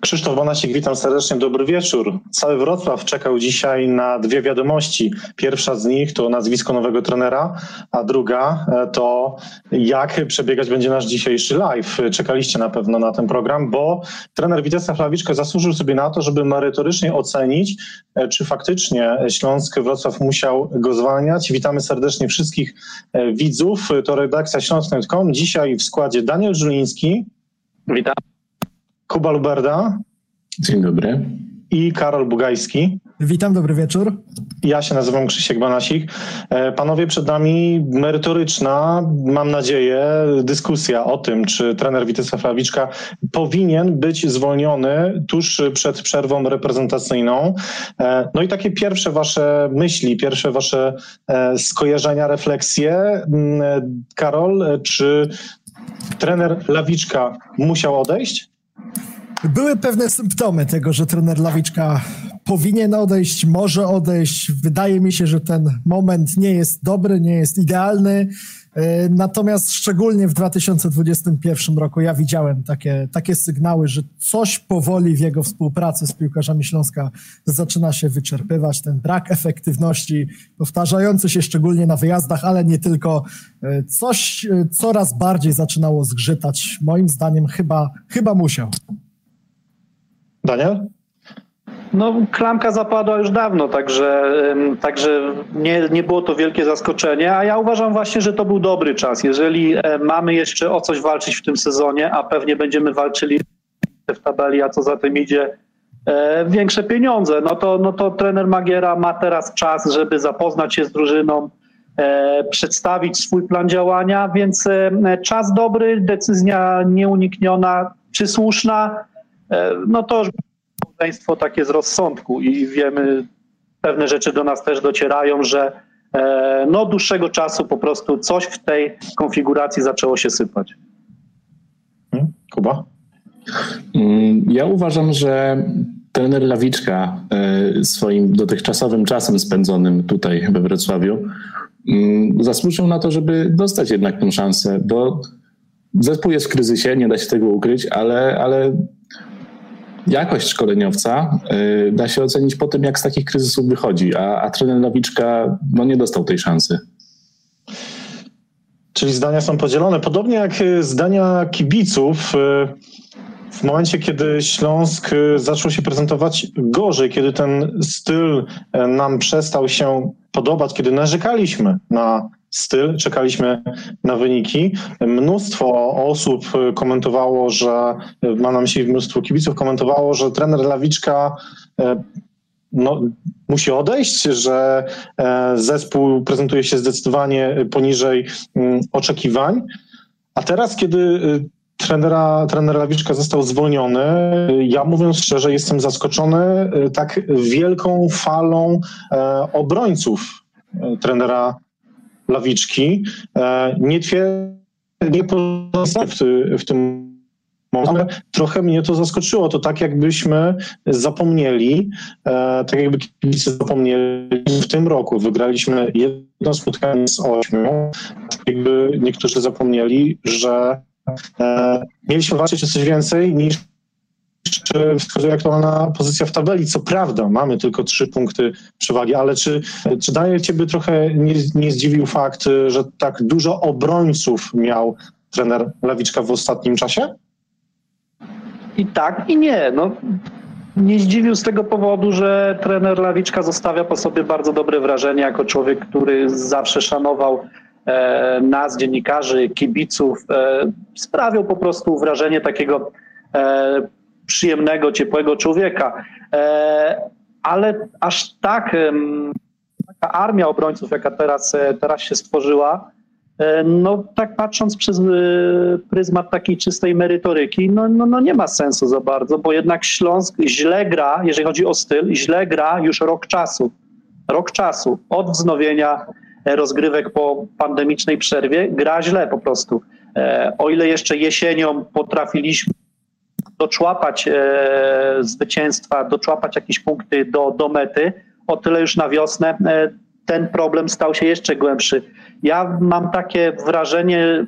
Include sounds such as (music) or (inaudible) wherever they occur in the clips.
Krzysztof Bonasik, witam serdecznie, dobry wieczór. Cały Wrocław czekał dzisiaj na dwie wiadomości. Pierwsza z nich to nazwisko nowego trenera, a druga e, to jak przebiegać będzie nasz dzisiejszy live. Czekaliście na pewno na ten program, bo trener Witesa Flawiczka zasłużył sobie na to, żeby merytorycznie ocenić, e, czy faktycznie Śląsk Wrocław musiał go zwalniać. Witamy serdecznie wszystkich e, widzów. To redakcja śląsk.com. Dzisiaj w składzie Daniel Żuliński. Witam. Kuba Luberda. Dzień dobry. I Karol Bugajski. Witam, dobry wieczór. Ja się nazywam Krzysiek Banasik. E, panowie, przed nami merytoryczna, mam nadzieję, dyskusja o tym, czy trener Witesa Flawiczka powinien być zwolniony tuż przed przerwą reprezentacyjną. E, no i takie pierwsze wasze myśli, pierwsze wasze e, skojarzenia, refleksje. Mm, Karol, czy trener Lawiczka musiał odejść? Były pewne symptomy tego, że trener Lawiczka powinien odejść, może odejść. Wydaje mi się, że ten moment nie jest dobry, nie jest idealny. E, natomiast szczególnie w 2021 roku ja widziałem takie, takie sygnały, że coś powoli w jego współpracy z piłkarzami Śląska zaczyna się wyczerpywać. Ten brak efektywności, powtarzający się szczególnie na wyjazdach, ale nie tylko, e, coś e, coraz bardziej zaczynało zgrzytać. Moim zdaniem chyba, chyba musiał. Daniel? No, klamka zapadła już dawno, także, także nie, nie było to wielkie zaskoczenie, a ja uważam właśnie, że to był dobry czas. Jeżeli e, mamy jeszcze o coś walczyć w tym sezonie, a pewnie będziemy walczyli w tabeli, a co za tym idzie, e, większe pieniądze, no to, no to trener Magiera ma teraz czas, żeby zapoznać się z drużyną, e, przedstawić swój plan działania, więc czas dobry, decyzja nieunikniona, czy słuszna, no to już społeczeństwo takie z rozsądku i wiemy, pewne rzeczy do nas też docierają, że e, no dłuższego czasu po prostu coś w tej konfiguracji zaczęło się sypać. Hmm? Kuba? Mm, ja uważam, że trener Lawiczka e, swoim dotychczasowym czasem spędzonym tutaj we Wrocławiu mm, zasłużył na to, żeby dostać jednak tę szansę, bo zespół jest w kryzysie, nie da się tego ukryć, ale, ale jakość szkoleniowca y, da się ocenić po tym, jak z takich kryzysów wychodzi, a, a trener Lawiczka no, nie dostał tej szansy. Czyli zdania są podzielone. Podobnie jak y, zdania kibiców. Y, w momencie, kiedy Śląsk zaczął się prezentować gorzej, kiedy ten styl nam przestał się podobać, kiedy narzekaliśmy na styl, czekaliśmy na wyniki. Mnóstwo osób komentowało, że ma na myśli mnóstwo kibiców komentowało, że trener Lawiczka e, no, musi odejść, że e, zespół prezentuje się zdecydowanie poniżej mm, oczekiwań. A teraz, kiedy e, trenera, trener Lawiczka został zwolniony, ja mówiąc szczerze, jestem zaskoczony tak wielką falą obrońców trenera lawiczki, e, nie nie w, w tym momencie. Trochę mnie to zaskoczyło. To tak jakbyśmy zapomnieli, e, tak jakby kibice zapomnieli w tym roku. Wygraliśmy jedno spotkanie z ośmiu. Tak jakby niektórzy zapomnieli, że e, mieliśmy walczyć o coś więcej niż czy wskazuje aktualna pozycja w tabeli. Co prawda, mamy tylko trzy punkty przewagi, ale czy, czy daje ciebie trochę nie, nie zdziwił fakt, że tak dużo obrońców miał trener Lawiczka w ostatnim czasie? I tak, i nie. No, nie zdziwił z tego powodu, że trener Lawiczka zostawia po sobie bardzo dobre wrażenie jako człowiek, który zawsze szanował e, nas, dziennikarzy, kibiców. E, sprawiał po prostu wrażenie takiego e, przyjemnego, ciepłego człowieka. E, ale aż tak taka armia obrońców, jaka teraz, e, teraz się stworzyła, e, no tak patrząc przez pryzmat takiej czystej merytoryki, no, no, no nie ma sensu za bardzo, bo jednak Śląsk źle gra, jeżeli chodzi o styl, źle gra już rok czasu. Rok czasu od wznowienia rozgrywek po pandemicznej przerwie gra źle po prostu. O ile jeszcze jesienią potrafiliśmy doczłapać e, zwycięstwa, doczłapać jakieś punkty do, do mety, o tyle już na wiosnę e, ten problem stał się jeszcze głębszy. Ja mam takie wrażenie,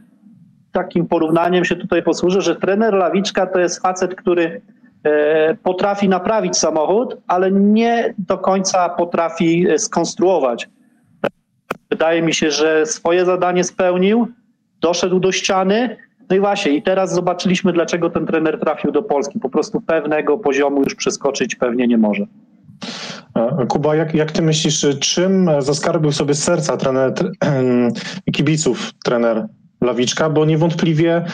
takim porównaniem się tutaj posłużę, że trener Lawiczka to jest facet, który e, potrafi naprawić samochód, ale nie do końca potrafi skonstruować. Wydaje mi się, że swoje zadanie spełnił, doszedł do ściany. No i właśnie, i teraz zobaczyliśmy, dlaczego ten trener trafił do Polski. Po prostu pewnego poziomu już przeskoczyć pewnie nie może. E, Kuba, jak, jak ty myślisz, czym zaskarbił sobie serca trener, (clears throat) kibiców trener Lawiczka? Bo niewątpliwie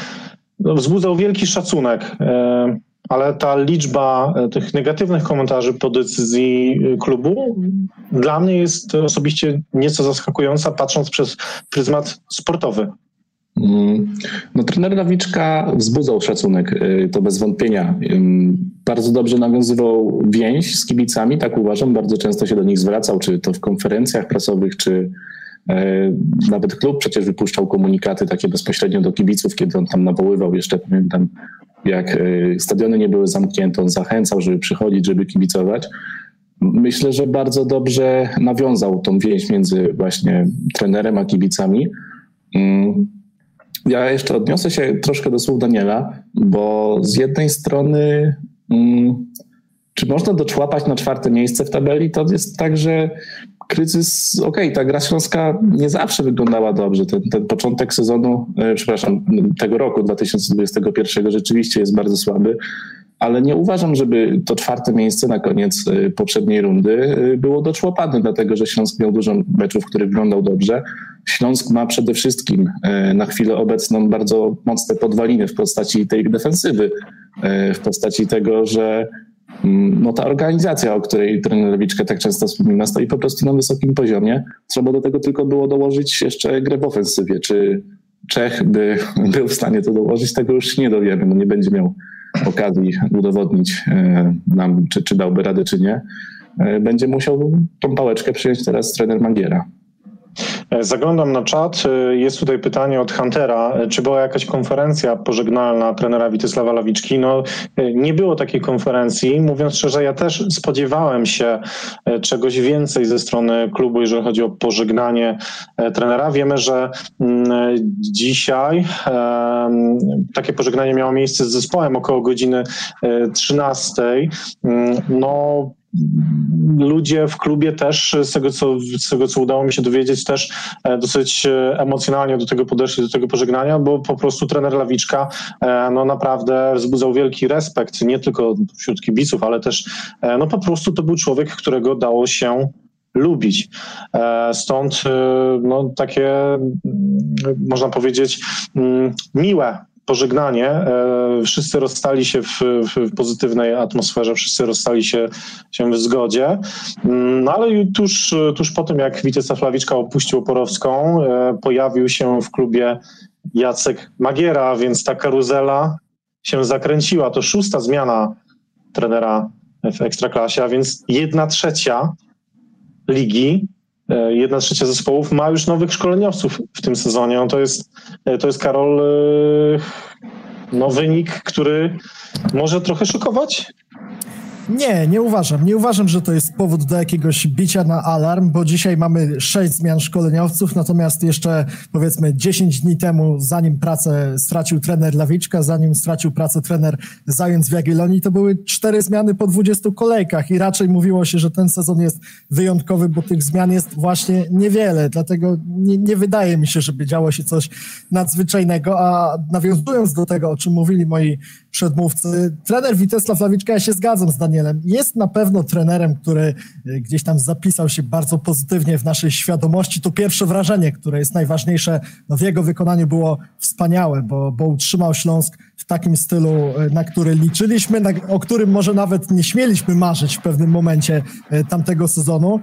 no, wzbudzał wielki szacunek, e, ale ta liczba e, tych negatywnych komentarzy po decyzji klubu dla mnie jest osobiście nieco zaskakująca, patrząc przez pryzmat sportowy. Mm, no, trener Lawiczka wzbudzał szacunek, to bez wątpienia. Bardzo dobrze nawiązywał więź z kibicami, tak uważam. Bardzo często się do nich zwracał, czy to w konferencjach prasowych, czy e, nawet klub przecież wypuszczał komunikaty takie bezpośrednio do kibiców, kiedy on tam nawoływał. Jeszcze pamiętam, jak e, stadiony nie były zamknięte, on zachęcał, żeby przychodzić, żeby kibicować. Myślę, że bardzo dobrze nawiązał tą więź między właśnie trenerem a kibicami. Ja jeszcze odniosę się troszkę do słów Daniela, bo z jednej strony, mm, czy można doczłapać na czwarte miejsce w tabeli? To jest tak, że kryzys, okej, okay, ta gra śląska nie zawsze wyglądała dobrze. Ten, ten początek sezonu, e, przepraszam, tego roku 2021 rzeczywiście jest bardzo słaby, ale nie uważam, żeby to czwarte miejsce na koniec e, poprzedniej rundy e, było doczłapane, dlatego że Śląsk miał dużo meczów, w których wyglądał dobrze. Śląsk ma przede wszystkim e, na chwilę obecną bardzo mocne podwaliny w postaci tej defensywy, w postaci tego, że mm, no ta organizacja, o której trener Lewiczka tak często wspomina, stoi po prostu na wysokim poziomie. Trzeba do tego tylko było dołożyć jeszcze grę w ofensywie. Czy Czech by był w stanie to dołożyć, tego już nie dowiemy. No nie będzie miał okazji udowodnić e, nam, czy, czy dałby radę, czy nie, e, będzie musiał tą pałeczkę przyjąć teraz trener Magiera. E, zaglądam na czat. Jest tutaj pytanie od Huntera. Czy była jakaś konferencja pożegnalna trenera Witysława Lawiczki? No, nie było takiej konferencji. Mówiąc szczerze, ja też spodziewałem się czegoś więcej ze strony klubu, jeżeli chodzi o pożegnanie trenera. Wiemy, że mm, dzisiaj takie pożegnanie miało miejsce z zespołem około godziny 13. Mm, no, ludzie w klubie też, z tego, co, z tego co udało mi się dowiedzieć, też e, dosyć e, emocjonalnie do tego podeszli, do tego pożegnania, bo po prostu trener Lawiczka e, no naprawdę wzbudzał wielki respekt, nie tylko wśród kibiców, ale też no po prostu to był człowiek, którego dało się lubić. Stąd no, takie, można powiedzieć, mm, miłe pożegnanie. E, wszyscy rozstali się w, w, pozytywnej atmosferze, wszyscy rozstali się, się w zgodzie. Mm, no ale tuż, tuż po tym, jak Witesław Lawiczka opuścił Oporowską, e, pojawił się w klubie Jacek Magiera, więc ta karuzela się zakręciła. To szósta zmiana trenera w Ekstraklasie, a więc jedna trzecia ligi jedna trzecia zespołów ma już nowych szkoleniowców w tym sezonie. No to, jest, e, to jest Karol, e, no wynik, który może trochę szokować. Nie, nie uważam. Nie uważam, że to jest powód do jakiegoś bicia na alarm, bo dzisiaj mamy sześć zmian szkoleniowców, natomiast jeszcze powiedzmy 10 dni temu, zanim pracę stracił trener Lawiczka, zanim stracił pracę trener Zając w Jagiellonii, to były cztery zmiany po 20 kolejkach i raczej mówiło się, że ten sezon jest wyjątkowy, bo tych zmian jest właśnie niewiele, dlatego nie, nie wydaje mi się, żeby działo się coś nadzwyczajnego, a nawiązując do tego, o czym mówili moi przedmówcy, trener Witesław Lawiczka, ja się zgadzam z Danielem, Danielem. Jest na pewno trenerem, który e, gdzieś tam zapisał się bardzo pozytywnie w naszej świadomości. To pierwsze wrażenie, które jest najważniejsze no w jego wykonaniu było wspaniałe, bo, bo utrzymał Śląsk w takim stylu, e, na który liczyliśmy, na, o którym może nawet nie śmieliśmy marzyć w pewnym momencie e, tamtego sezonu.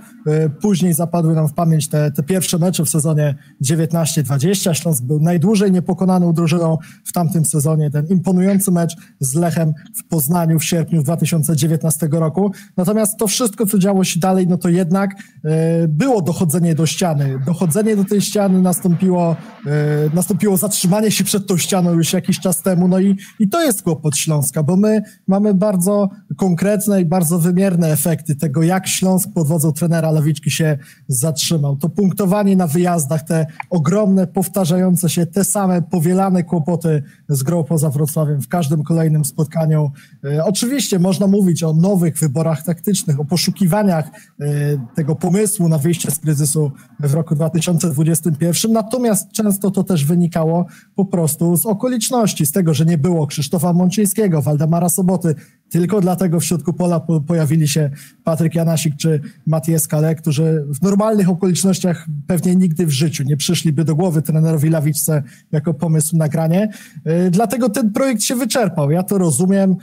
Później zapadły nam w pamięć te, te pierwsze mecze w sezonie 19-20. Śląsk był najdłużej niepokonaną drużyną w tamtym sezonie. Ten imponujący mecz z Lechem w Poznaniu w sierpniu 2019 2019 roku. Natomiast to wszystko, co działo się dalej, no to jednak e, było dochodzenie do ściany. Dochodzenie do tej ściany nastąpiło, e, nastąpiło zatrzymanie się przed tą ścianą już jakiś czas temu, no i, i to jest kłopot Śląska, bo my mamy bardzo konkretne i bardzo wymierne efekty tego, jak Śląsk pod wodzą trenera Lawiczki się zatrzymał. To punktowanie na wyjazdach, te ogromne, powtarzające się, te same powielane kłopoty z grą poza Wrocławiem w każdym kolejnym spotkaniu. E, oczywiście można mówić o nowych wyborach taktycznych, o poszukiwaniach e, tego pomysłu na wyjście z kryzysu w roku 2021, natomiast często to też wynikało po prostu z okoliczności, z tego, że nie było Krzysztofa Mączyńskiego, Waldemara Soboty, tylko dlatego w środku pola po, pojawili się Patryk Janasik czy Matias Kale, którzy w normalnych okolicznościach pewnie nigdy w życiu nie przyszliby do głowy trenerowi Lawiczce jako pomysł na granie. Yy, dlatego ten projekt się wyczerpał. Ja to rozumiem.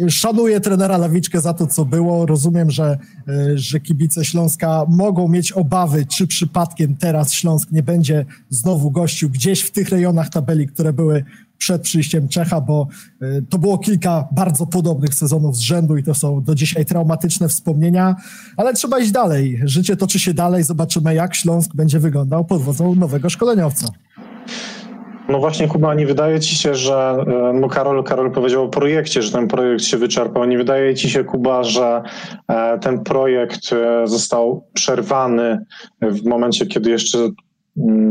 Yy, szanuję trenera Lawiczkę za to, co było. Rozumiem, że, yy, że kibice Śląska mogą mieć obawy, czy przypadkiem teraz Śląsk nie będzie znowu gościł gdzieś w tych rejonach tabeli, które były przed przyjściem Czecha, bo y, to było kilka bardzo podobnych sezonów z rzędu i to są do dzisiaj traumatyczne wspomnienia, ale trzeba iść dalej. Życie toczy się dalej, zobaczymy jak Śląsk będzie wyglądał pod wodzą nowego szkoleniowca. No właśnie, Kuba, nie wydaje ci się, że e, no Karol, Karol powiedział o projekcie, że ten projekt się wyczerpał. Nie wydaje ci się, Kuba, że e, ten projekt e, został przerwany w momencie, kiedy jeszcze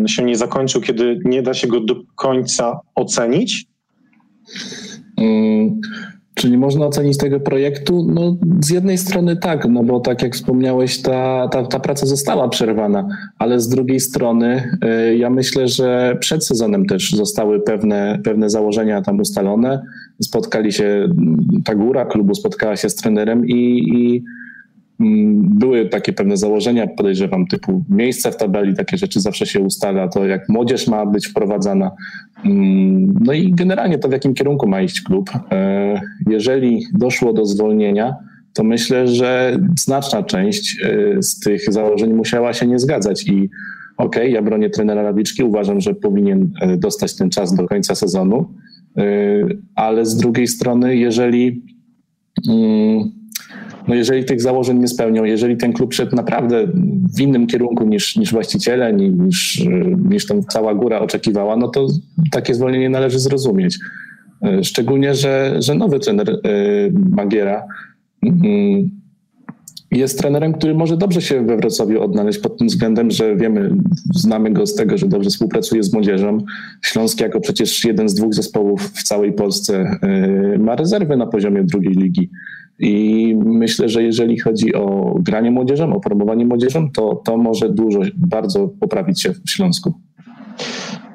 się nie zakończył, kiedy nie da się go do końca ocenić? Hmm, czyli można ocenić tego projektu? No, z jednej strony tak, no bo tak jak wspomniałeś, ta, ta, ta praca została przerwana, ale z drugiej strony y, ja myślę, że przed sezonem też zostały pewne, pewne założenia tam ustalone. Spotkali się, ta góra klubu spotkała się z trenerem i, i Mm, były takie pewne założenia, podejrzewam, typu miejsce w tabeli, takie rzeczy zawsze się ustala, to jak młodzież ma być wprowadzana. Mm, no i generalnie to w jakim kierunku ma iść klub. E, jeżeli doszło do zwolnienia, to myślę, że znaczna część e, z tych założeń musiała się nie zgadzać i okej, okay, ja bronię trenera Rabiczki, uważam, że powinien e, dostać ten czas do końca sezonu, ale z drugiej strony, jeżeli mm, no jeżeli tych założeń nie spełnią, jeżeli ten klub szedł naprawdę w innym kierunku niż, niż właściciele, niż, niż tam cała góra oczekiwała, no to takie zwolnienie należy zrozumieć. E, szczególnie, że, że nowy trener e, Magiera mm, jest trenerem, który może dobrze się we Wrocławiu odnaleźć pod tym względem, że wiemy, znamy go z tego, że dobrze współpracuje z młodzieżą. Śląsk jako przecież jeden z dwóch zespołów w całej Polsce ma rezerwy na poziomie drugiej ligi. I myślę, że jeżeli chodzi o granie młodzieżą, o promowanie młodzieżą, to to może dużo, bardzo poprawić się w Śląsku.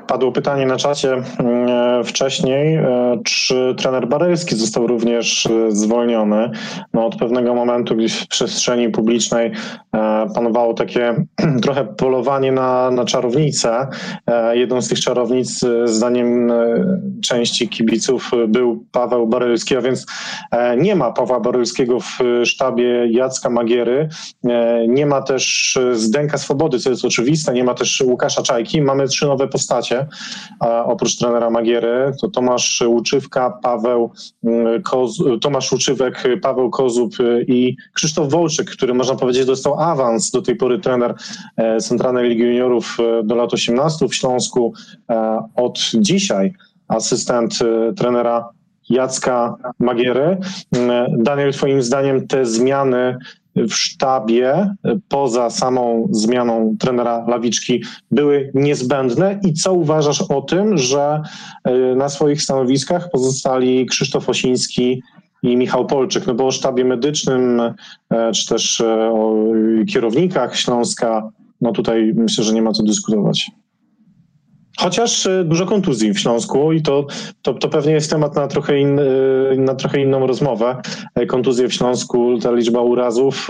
Padło pytanie na czacie mm, wcześniej, e, czy trener Barylski został również e, zwolniony. No, od pewnego momentu gdzieś w przestrzeni publicznej e, panowało takie (clears throat) trochę polowanie na, na czarownicę. Jedną z tych czarownic, zdaniem części kibiców, był Paweł Barylski, a więc nie ma Pawła Barylskiego w sztabie Jacka Magiery. Nie ma też Zdenka Swobody, co jest oczywiste, nie ma też Łukasza Czajki. Mamy trzy nowe postacie oprócz trenera Magiery to Tomasz Łuczywka, Paweł mm, Tomasz Łuczywek, Paweł Kozub i Krzysztof Wolczyk, który można powiedzieć dostał awans do tej pory trener e, Centralnej Ligi Juniorów e, do lat 18 w Śląsku. E, od dzisiaj asystent trenera Jacka Magiery. Mm, Daniel, twoim zdaniem te zmiany w sztabie, poza samą zmianą trenera Lawiczki, były niezbędne i co uważasz o tym, że e, na swoich stanowiskach pozostali Krzysztof Osiński i Michał Polczyk, no bo o sztabie medycznym, e, czy też e, o kierownikach Śląska, no tutaj myślę, że nie ma co dyskutować. Chociaż e, dużo kontuzji w Śląsku i to, to, to pewnie jest temat na trochę, in, e, na trochę inną rozmowę. E, kontuzje w Śląsku, ta liczba urazów,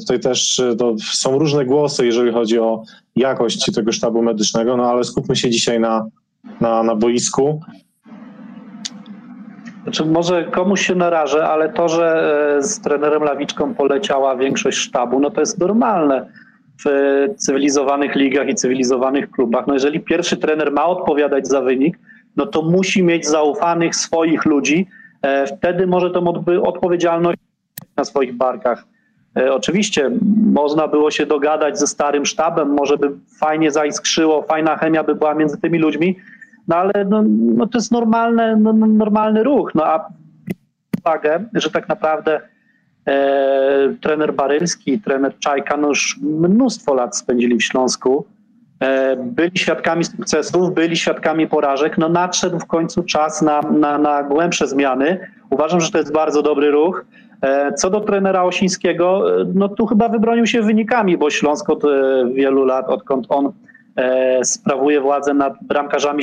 tutaj też to są różne głosy, jeżeli chodzi o jakość tego sztabu medycznego, no ale skupmy się dzisiaj na, na, na boisku. Znaczy, może komuś się narażę, ale to, że z trenerem Lawiczką poleciała większość sztabu, no to jest normalne w cywilizowanych ligach i cywilizowanych klubach. No jeżeli pierwszy trener ma odpowiadać za wynik, no to musi mieć zaufanych swoich ludzi. E, wtedy może tą odpowiedzialność na swoich barkach. E, oczywiście można było się dogadać ze starym sztabem, może by fajnie zaiskrzyło, fajna chemia by była między tymi ludźmi, no ale no, no to jest normalne, no, no normalny ruch. No a uwagę, że tak naprawdę e, trener Barylski, trener Czajka, no już mnóstwo lat spędzili w Śląsku. E, byli świadkami sukcesów, byli świadkami porażek. No nadszedł w końcu czas na, na, na głębsze zmiany. Uważam, że to jest bardzo dobry ruch. E, co do trenera Osińskiego, e, no tu chyba wybronił się wynikami, bo Śląsk od e, wielu lat, odkąd on e, sprawuje władzę nad bramkarzami,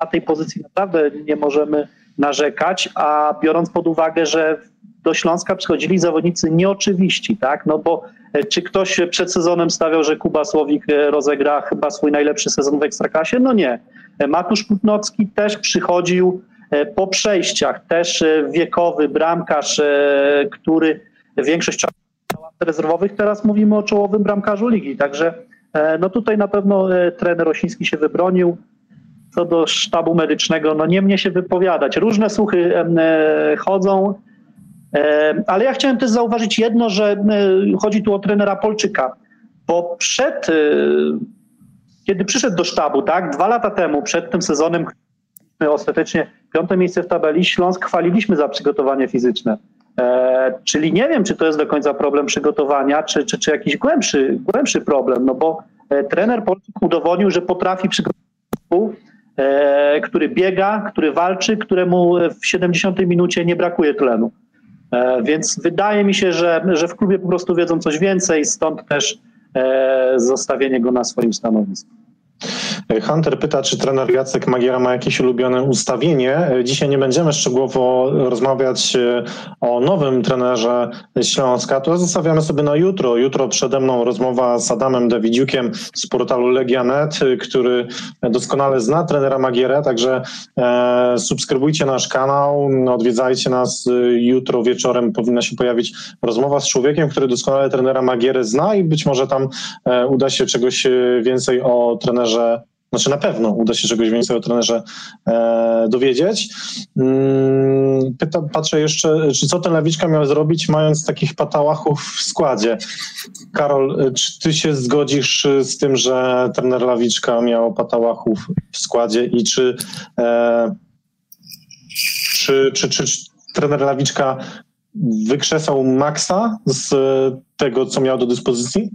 na tej pozycji naprawdę nie możemy narzekać, a biorąc pod uwagę, że do Śląska przychodzili zawodnicy nieoczywiści, tak? No bo e, czy ktoś przed sezonem stawiał, że Kuba Słowik e, rozegra chyba swój najlepszy sezon w Ekstraklasie? No nie. E, Matusz Kutnocki też przychodził po przejściach, też wiekowy bramkarz, który większość czasu rezerwowych, teraz mówimy o czołowym bramkarzu ligi, także no tutaj na pewno trener Rosiński się wybronił, co do sztabu medycznego, no nie mnie się wypowiadać. Różne słuchy chodzą, ale ja chciałem też zauważyć jedno, że chodzi tu o trenera Polczyka, bo przed, e, kiedy przyszedł do sztabu, tak, dwa lata temu, przed tym sezonem, ostatecznie piąte miejsce w tabeli, Śląsk chwaliliśmy za przygotowanie fizyczne. E, czyli nie wiem, czy to jest do końca problem przygotowania, czy, czy, czy jakiś głębszy, głębszy problem, no bo e, trener Polczyk udowodnił, że potrafi przygotować który biega, który walczy, któremu w 70 minucie nie brakuje tlenu. E, więc wydaje mi się, że, że w klubie po prostu wiedzą coś więcej, stąd też e, zostawienie go na swoim stanowisku. Hunter pyta, czy trener Jacek Magiera ma jakieś ulubione ustawienie. Dzisiaj nie będziemy szczegółowo rozmawiać e, o nowym trenerze Śląska. To zostawiamy sobie na jutro. Jutro przede mną rozmowa z Adamem Dawidziukiem z portalu Legianet, który doskonale zna trenera Magierę, także e, subskrybujcie nasz kanał, odwiedzajcie nas. Jutro wieczorem powinna się pojawić rozmowa z człowiekiem, który doskonale trenera Magierę zna i być może tam e, uda się czegoś więcej o trenerze znaczy na pewno uda się czegoś więcej o trenerze e, dowiedzieć. Mm, patrzę jeszcze, czy co ten Lawiczka miał zrobić, mając takich patałachów w składzie. Karol, czy ty się zgodzisz z tym, że trener Lawiczka miał patałachów w składzie i czy, e, czy, czy, czy, czy trener Lawiczka wykrzesał maksa z tego, co miał do dyspozycji?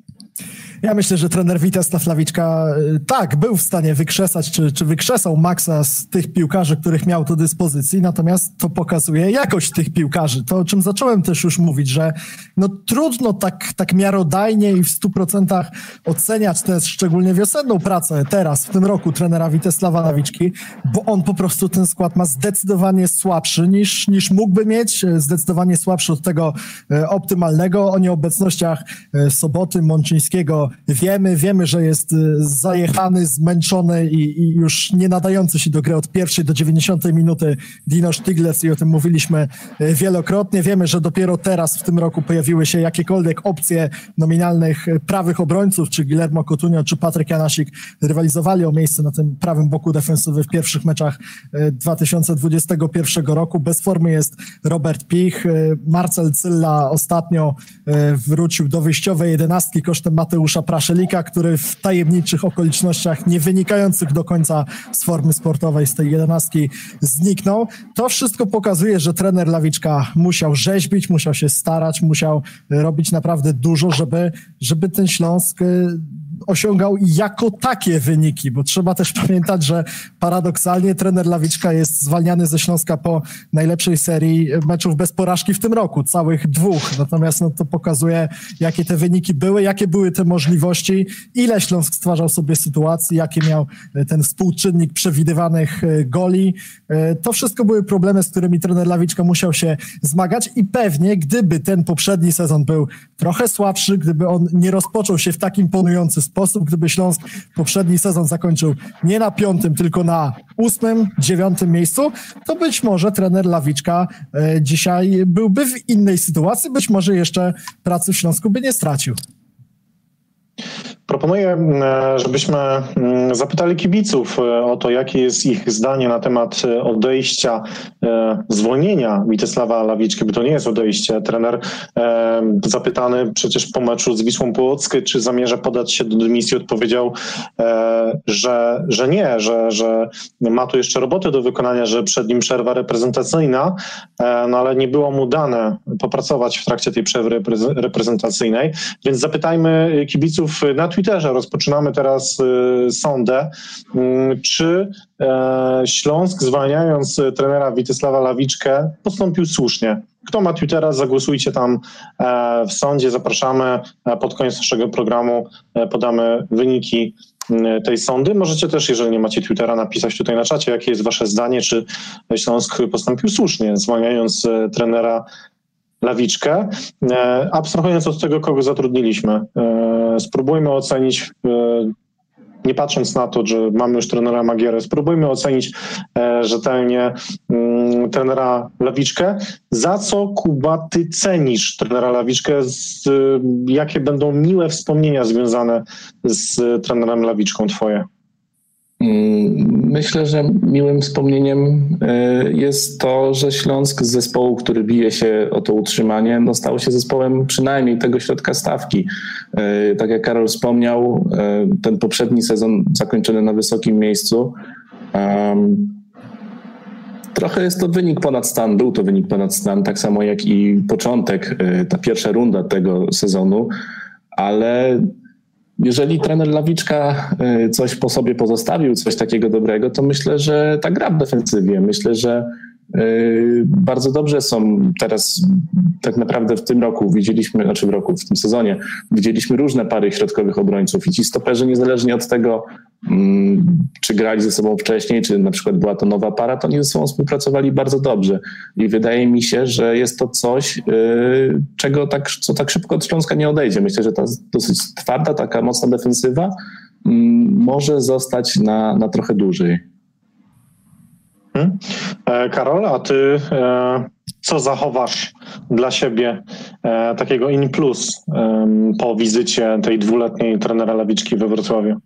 Ja myślę, że trener Witesław Lawiczka y, tak, był w stanie wykrzesać, czy, czy wykrzesał maksa z tych piłkarzy, których miał do dyspozycji, natomiast to pokazuje jakość tych piłkarzy. To, o czym zacząłem też już mówić, że no trudno tak, tak miarodajnie i w stu procentach oceniać tę szczególnie wiosenną pracę teraz, w tym roku trenera Witesława Lawiczki, bo on po prostu ten skład ma zdecydowanie słabszy niż, niż mógłby mieć, zdecydowanie słabszy od tego e, optymalnego. O nieobecnościach Soboty, Mączyńskiego, wiemy, wiemy, że jest y, zajechany, zmęczony i, i, już nie nadający się do gry od pierwszej do 90 minuty Dino Stiglitz i o tym mówiliśmy y, wielokrotnie. Wiemy, że dopiero teraz w tym roku pojawiły się jakiekolwiek opcje nominalnych y, prawych obrońców, czy Guillermo Coutinho, czy Patryk Janasik rywalizowali o miejsce na tym prawym boku defensywy w pierwszych meczach 2021 roku. Bez formy jest Robert Pich, Marcel Cylla ostatnio wrócił do wyjściowej jedenastki kosztem Mateusza Mateusza Praszelika, który w tajemniczych okolicznościach, nie wynikających do końca z formy sportowej z tej jedenastki zniknął. To wszystko pokazuje, że trener Lawiczka musiał rzeźbić, musiał się starać, musiał robić naprawdę dużo, żeby, żeby ten Śląsk y, osiągał jako takie wyniki, bo trzeba też pamiętać, że paradoksalnie trener Lawiczka jest zwalniany ze Śląska po najlepszej serii meczów bez porażki w tym roku, całych dwóch. Natomiast no, to pokazuje, jakie te wyniki były, jakie były te możliwości, ile Śląsk stwarzał sobie sytuacji, jakie miał ten współczynnik przewidywanych e, goli. E, to wszystko były problemy, z którymi trener Lawiczka musiał się zmagać i pewnie, gdyby ten poprzedni sezon był trochę słabszy, gdyby on nie rozpoczął się w takim imponujący sposób, gdyby Śląsk poprzedni sezon zakończył nie na piątym, tylko na ósmym, dziewiątym miejscu, to być może trener Lawiczka e, dzisiaj byłby w innej sytuacji, być może jeszcze pracy w Śląsku by nie stracił. Proponuję, e, żebyśmy mm, zapytali kibiców e, o to, jakie jest ich zdanie na temat e, odejścia, zwolnienia Witesława Lawiczki, bo to nie jest odejście. Trener zapytany przecież po meczu z Wisłą Płockę, czy zamierza podać się do dymisji, odpowiedział, że, że nie, że, że ma tu jeszcze robotę do wykonania, że przed nim przerwa reprezentacyjna, no ale nie było mu dane popracować w trakcie tej przerwy reprezentacyjnej, więc zapytajmy kibiców na Twitterze rozpoczynamy teraz y, sondę, mm, czy e, Śląsk zwalniając trenera Witysława Lawiczkę postąpił słusznie. Kto ma Twittera, zagłosujcie tam e, w sądzie. Zapraszamy. E, pod koniec naszego programu podamy wyniki mm, tej sądy. Możecie też, jeżeli nie macie Twittera, napisać tutaj na czacie, jakie jest wasze zdanie, czy Śląsk postąpił słusznie, zwalniając trenera Lawiczkę. Abstrahując od tego, kogo zatrudniliśmy, spróbujmy ocenić, e, nie patrząc na to, że mamy już trenera Magierę, spróbujmy ocenić e, rzetelnie mm, trenera Lawiczkę. Za co, Kuba, ty cenisz trenera Lawiczkę? Jakie będą miłe wspomnienia związane z trenerem Lawiczką twoje? Myślę, że miłym wspomnieniem e, jest to, że Śląsk z zespołu, który bije się o to utrzymanie, no stał się zespołem przynajmniej tego środka stawki. E, tak jak Karol wspomniał, e, ten poprzedni sezon zakończony na wysokim miejscu. Trochę jest to wynik ponad stan, był to wynik ponad stan, tak samo jak i początek, ta pierwsza runda tego sezonu, ale jeżeli trener Lawiczka y, coś po sobie pozostawił, coś takiego dobrego, to myślę, że ta gra w defensywie, myślę, że bardzo dobrze są teraz, tak naprawdę w tym roku widzieliśmy, znaczy w roku, w tym sezonie, widzieliśmy różne pary środkowych obrońców i ci stoperzy niezależnie od tego, Mm, czy grali ze sobą wcześniej, czy na przykład była to nowa para, to oni ze sobą współpracowali bardzo dobrze. I wydaje mi się, że jest to coś, y, czego tak, co tak szybko od Śląska nie odejdzie. Myślę, że ta dosyć twarda, taka mocna defensywa mm, może zostać na, na trochę dłużej. E, Karol, a ty e, co zachowasz dla siebie e, takiego in plus po wizycie tej dwuletniej trenera Lawiczki we Wrocławiu?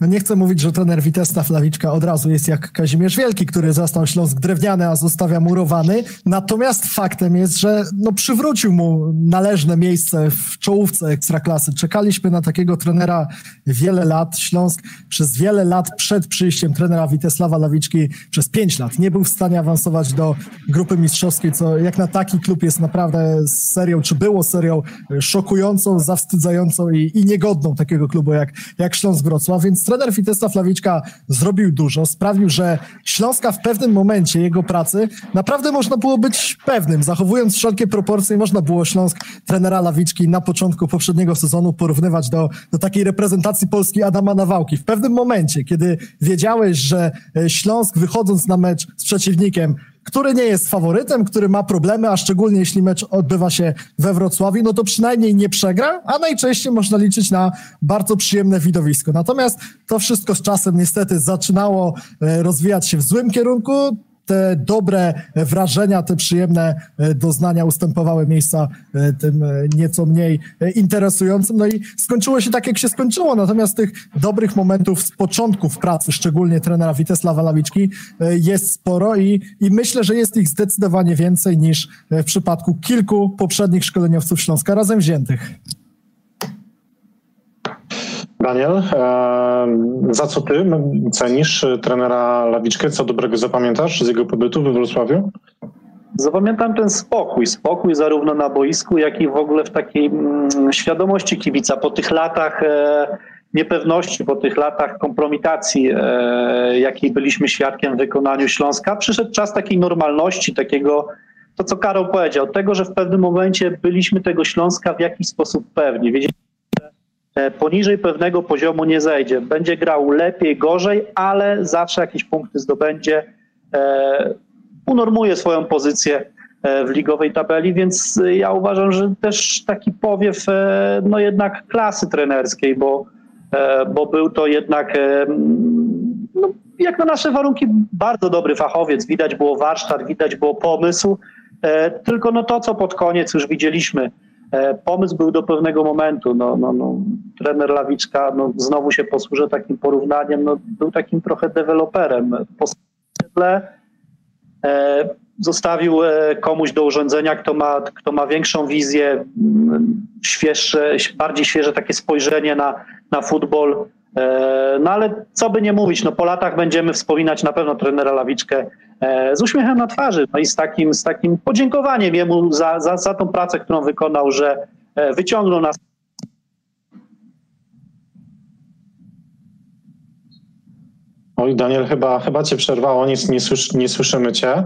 No nie chcę mówić, że trener Witesta Flawiczka od razu jest jak Kazimierz Wielki, który zastał Śląsk drewniany, a zostawia murowany. Natomiast faktem jest, że no przywrócił mu należne miejsce w czołówce Ekstraklasy. Czekaliśmy na takiego trenera wiele lat. Śląsk przez wiele lat przed przyjściem trenera Witesława Lawiczki, przez pięć lat, nie był w stanie awansować do grupy mistrzowskiej, co jak na taki klub jest naprawdę serią, czy było serią szokującą, zawstydzającą i, i niegodną takiego klubu jak, jak Śląsk Wrocław, więc trener Witesław Lawiczka zrobił dużo, sprawił, że Śląska w pewnym momencie jego pracy naprawdę można było być pewnym, zachowując wszelkie proporcje, można było Śląsk trenera Lawiczki na początku poprzedniego sezonu porównywać do, do takiej reprezentacji Polski Adama Nawałki. W pewnym momencie, kiedy wiedziałeś, że e, Śląsk wychodząc na mecz z przeciwnikiem który nie jest faworytem, który ma problemy, a szczególnie jeśli mecz odbywa się we Wrocławiu, no to przynajmniej nie przegra, a najczęściej można liczyć na bardzo przyjemne widowisko. Natomiast to wszystko z czasem niestety zaczynało e, rozwijać się w złym kierunku te dobre wrażenia, te przyjemne e, doznania ustępowały miejsca e, tym e, nieco mniej interesującym. No i skończyło się tak, jak się skończyło. Natomiast tych dobrych momentów z początków pracy, szczególnie trenera Witesława Lawiczki, jest sporo i, i myślę, że jest ich zdecydowanie więcej niż w przypadku kilku poprzednich szkoleniowców Śląska razem wziętych. Daniel, za co ty cenisz trenera Lawiczkę? Co dobrego zapamiętasz z jego pobytu we Wrocławiu? Zapamiętam ten spokój, spokój zarówno na boisku, jak i w ogóle w takiej mm, świadomości kibica po tych latach e, niepewności, po tych latach kompromitacji, e, jakiej byliśmy świadkiem w wykonaniu Śląska. Przyszedł czas takiej normalności, takiego, to co Karol powiedział, tego, że w pewnym momencie byliśmy tego Śląska w jakiś sposób pewni. Wiedzieliśmy, poniżej pewnego poziomu nie zejdzie. Będzie grał lepiej, gorzej, ale zawsze jakieś punkty zdobędzie. E, unormuje swoją pozycję e, w ligowej tabeli, więc ja uważam, że też taki powiew no jednak klasy trenerskiej, bo, bo był to jednak no, jak na nasze warunki bardzo dobry fachowiec. Widać było warsztat, widać było pomysł, tylko no to, co pod koniec już widzieliśmy E, pomysł był do pewnego momentu. No, no, no, trener Lawiczka, no, znowu się posłużę takim porównaniem, no, był takim trochę deweloperem. Po e, zostawił e, komuś do urządzenia, kto ma, kto ma większą wizję, mm, świeższe, bardziej świeże takie spojrzenie na, na futbol. E, no ale co by nie mówić, no po latach będziemy wspominać na pewno trenera Lawiczkę e, z uśmiechem na twarzy no i z takim, z takim podziękowaniem jemu za, za, za tą pracę, którą wykonał, że wyciągnął nas Oj, Daniel, chyba, chyba cię przerwało, nie, nie, słysz, nie słyszymy cię.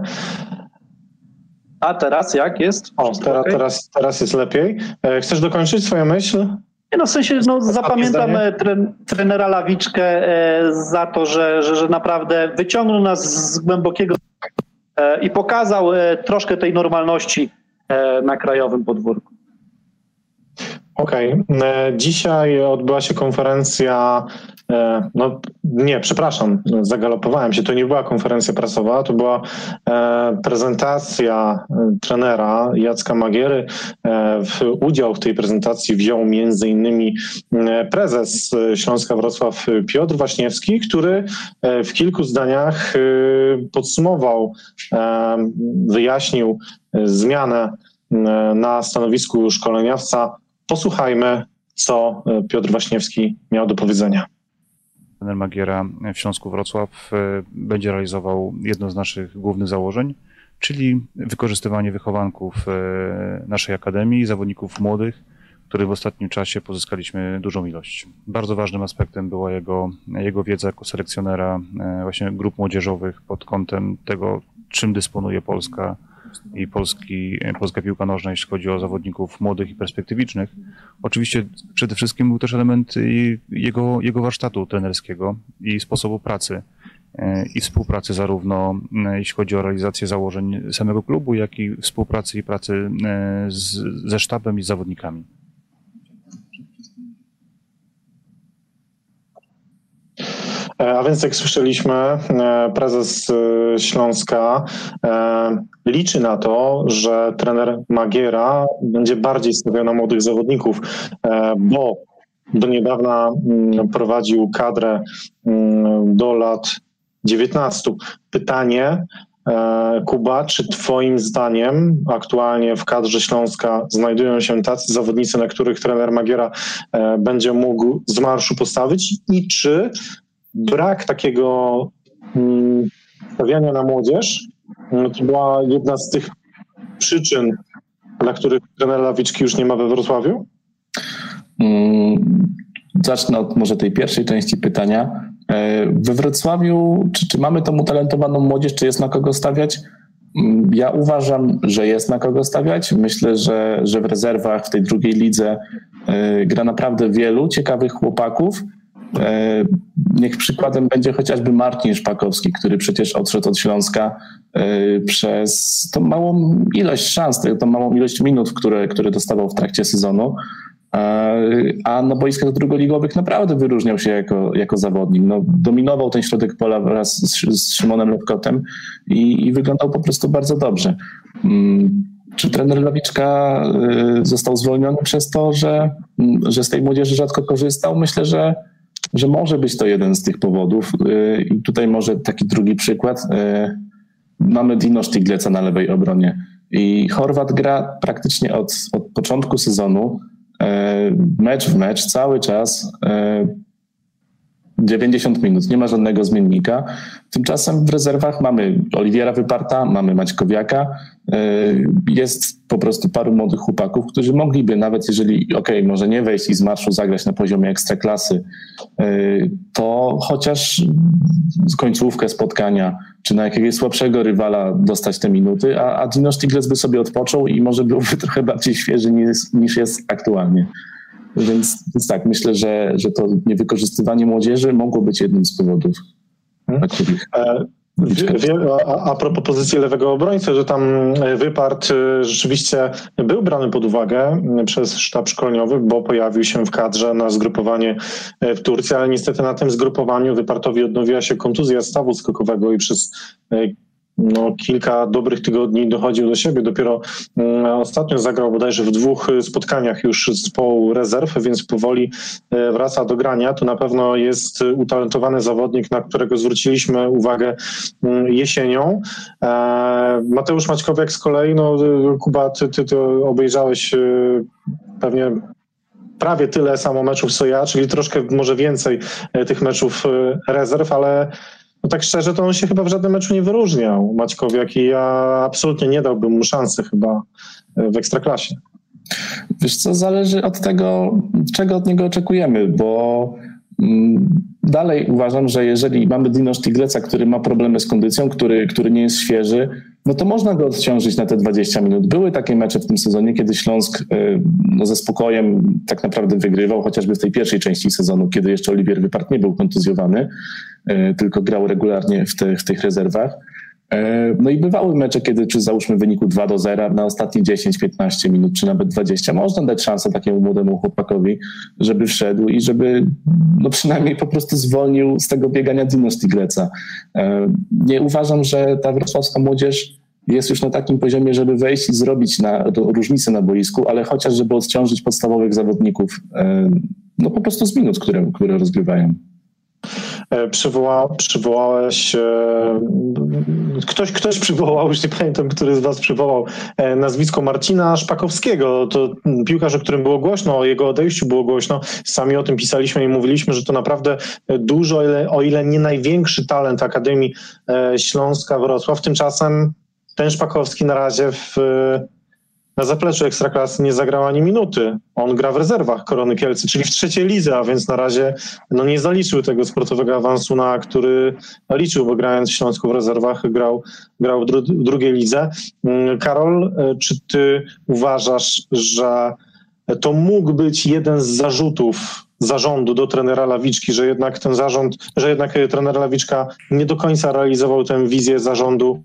A teraz jak jest? O, teraz, okay? teraz, teraz jest lepiej. E, chcesz dokończyć swoją myśl? Nie no, w sensie no, zapamiętam e, tre, trenera Lawiczkę e, za to, że, że, że naprawdę wyciągnął nas z głębokiego i pokazał troszkę tej normalności na krajowym podwórku. Okej. Okay. Dzisiaj odbyła się konferencja E, no nie, przepraszam, zagalopowałem się. To nie była konferencja prasowa, to była e, prezentacja e, trenera Jacka Magiery. W udział w tej prezentacji wziął między innymi prezes Śląska Wrocław Piotr Waśniewski, który w kilku zdaniach podsumował, wyjaśnił zmianę na stanowisku szkoleniowca. Posłuchajmy, co Piotr Waśniewski miał do powiedzenia trener Magiera w Śląsku Wrocław e, będzie realizował jedno z naszych głównych założeń, czyli wykorzystywanie wychowanków e, naszej akademii, zawodników młodych, których w ostatnim czasie pozyskaliśmy dużą ilość. Bardzo ważnym aspektem była jego, jego wiedza jako selekcjonera e, właśnie grup młodzieżowych pod kątem tego, czym dysponuje Polska i Polski, polska piłka nożna, jeśli chodzi o zawodników młodych i perspektywicznych. Oczywiście przede wszystkim był też element jego, jego warsztatu trenerskiego i sposobu pracy e, i współpracy zarówno e, jeśli chodzi o realizację założeń samego klubu, jak i współpracy i pracy e, z, ze sztabem i z zawodnikami. A więc jak słyszeliśmy, prezes Śląska liczy na to, że trener Magiera będzie bardziej stawiał na młodych zawodników, e, bo do niedawna mm, prowadził kadrę mm, do lat 19. Pytanie, e, Kuba, czy Twoim zdaniem aktualnie w kadrze Śląska znajdują się tacy zawodnicy, na których trener Magiera e, będzie mógł z marszu postawić i czy brak takiego mm, stawiania na młodzież to była jedna z tych przyczyn, dla których trener Lawiczki już nie ma we Wrocławiu? Mm, zacznę od może tej pierwszej części pytania. E, we Wrocławiu, czy, czy mamy tą utalentowaną młodzież, czy jest na kogo stawiać? Mm, ja uważam, że jest na kogo stawiać. Myślę, że, że w rezerwach w tej drugiej lidze e, gra naprawdę wielu ciekawych chłopaków. E, niech przykładem będzie chociażby Marcin Szpakowski, który przecież odszedł od Śląska e, przez tą małą ilość szans, tą małą ilość minut, które, które dostawał w trakcie sezonu. E, a na boiskach drugoligowych naprawdę wyróżniał się jako, jako zawodnik. No, dominował ten środek pola wraz z, z Szymonem Lewkotem i, i wyglądał po prostu bardzo dobrze. Mm, czy trener Lawiczka został zwolniony przez to, że, że z tej młodzieży rzadko korzystał? Myślę, że że może być to jeden z tych powodów. Y, I tutaj może taki drugi przykład. Y, mamy Dino Sztigleca na lewej obronie. I Chorwat gra praktycznie od, od początku sezonu, y, mecz w mecz, cały czas 90 minut, nie ma żadnego zmiennika. Tymczasem w rezerwach mamy Oliwiera Wyparta, mamy Maćkowiaka, e, jest po prostu paru młodych chłopaków, którzy mogliby nawet jeżeli, ok, może nie wejść i z marszu zagrać na poziomie ekstraklasy, e, to chociaż z końcówkę spotkania, czy na jakiegoś słabszego rywala dostać te minuty, a, a Dino Stiglitz by sobie odpoczął i może byłby (laughs) trochę bardziej świeży niż, niż jest aktualnie. Więc, więc tak, myślę, że, że to niewykorzystywanie młodzieży mogło być jednym z powodów, hmm. dla których. E, a, a propos pozycji lewego obrońcy, że tam e, wypart e, rzeczywiście był brany pod uwagę przez sztab szkoleniowy, bo pojawił się w kadrze na zgrupowanie w Turcji, ale niestety na tym zgrupowaniu wypartowi odnowiła się kontuzja stawu skokowego i przez no, kilka dobrych tygodni dochodził do siebie. Dopiero mm, ostatnio zagrał bodajże w dwóch spotkaniach już zespołu rezerw, więc powoli e, wraca do grania. To na pewno jest utalentowany zawodnik, na którego zwróciliśmy uwagę mm, jesienią. E, Mateusz Maćkowiak z kolei, no Kuba, ty, ty to obejrzałeś pewnie prawie tyle samo meczów co ja, czyli troszkę może więcej tych meczów rezerw, ale no tak szczerze, to on się chyba w żadnym meczu nie wyróżniał, Maćkowiak, i ja absolutnie nie dałbym mu szansy chyba w Ekstraklasie. Wiesz co, zależy od tego, czego od niego oczekujemy, bo mm, dalej uważam, że jeżeli mamy Dino Sztigleca, który ma problemy z kondycją, który, który nie jest świeży, no to można go odciążyć na te 20 minut. Były takie mecze w tym sezonie, kiedy Śląsk y, no, ze spokojem tak naprawdę wygrywał, chociażby w tej pierwszej części sezonu, kiedy jeszcze Oliwier Wypart nie był kontuzjowany, tylko grał regularnie w, te, w tych rezerwach. E, no i bywały mecze, kiedy czy załóżmy wyniku 2 do 0 na ostatnie 10-15 minut, czy nawet 20, można dać szansę takiemu młodemu chłopakowi, żeby wszedł i żeby no przynajmniej po prostu zwolnił z tego biegania Dino Stigleca. E, nie uważam, że ta wrocławska młodzież jest już na takim poziomie, żeby wejść i zrobić na, różnicę na boisku, ale chociaż żeby odciążyć podstawowych zawodników, e, no po prostu z minut, które, które rozgrywają. E, przywoła, przywołałeś, e, ktoś, ktoś przywołał, już nie pamiętam, który z was przywołał e, nazwisko Marcina Szpakowskiego. To piłkarz, o którym było głośno, o jego odejściu było głośno. Sami o tym pisaliśmy i mówiliśmy, że to naprawdę dużo, o ile nie największy talent Akademii Śląska Wrocław. Tymczasem ten Szpakowski na razie w na zapleczu Ekstraklasy nie zagrał ani minuty. On gra w rezerwach Korony Kielcy, czyli w trzeciej lidze, a więc na razie no, nie zaliczył tego sportowego awansu, na który liczył, bo grając w Śląsku w rezerwach grał, grał w, dru w drugiej lidze. Mm, Karol, e, czy ty uważasz, że to mógł być jeden z zarzutów zarządu do trenera Lawiczki, że jednak ten zarząd, że jednak trener Lawiczka nie do końca realizował tę wizję zarządu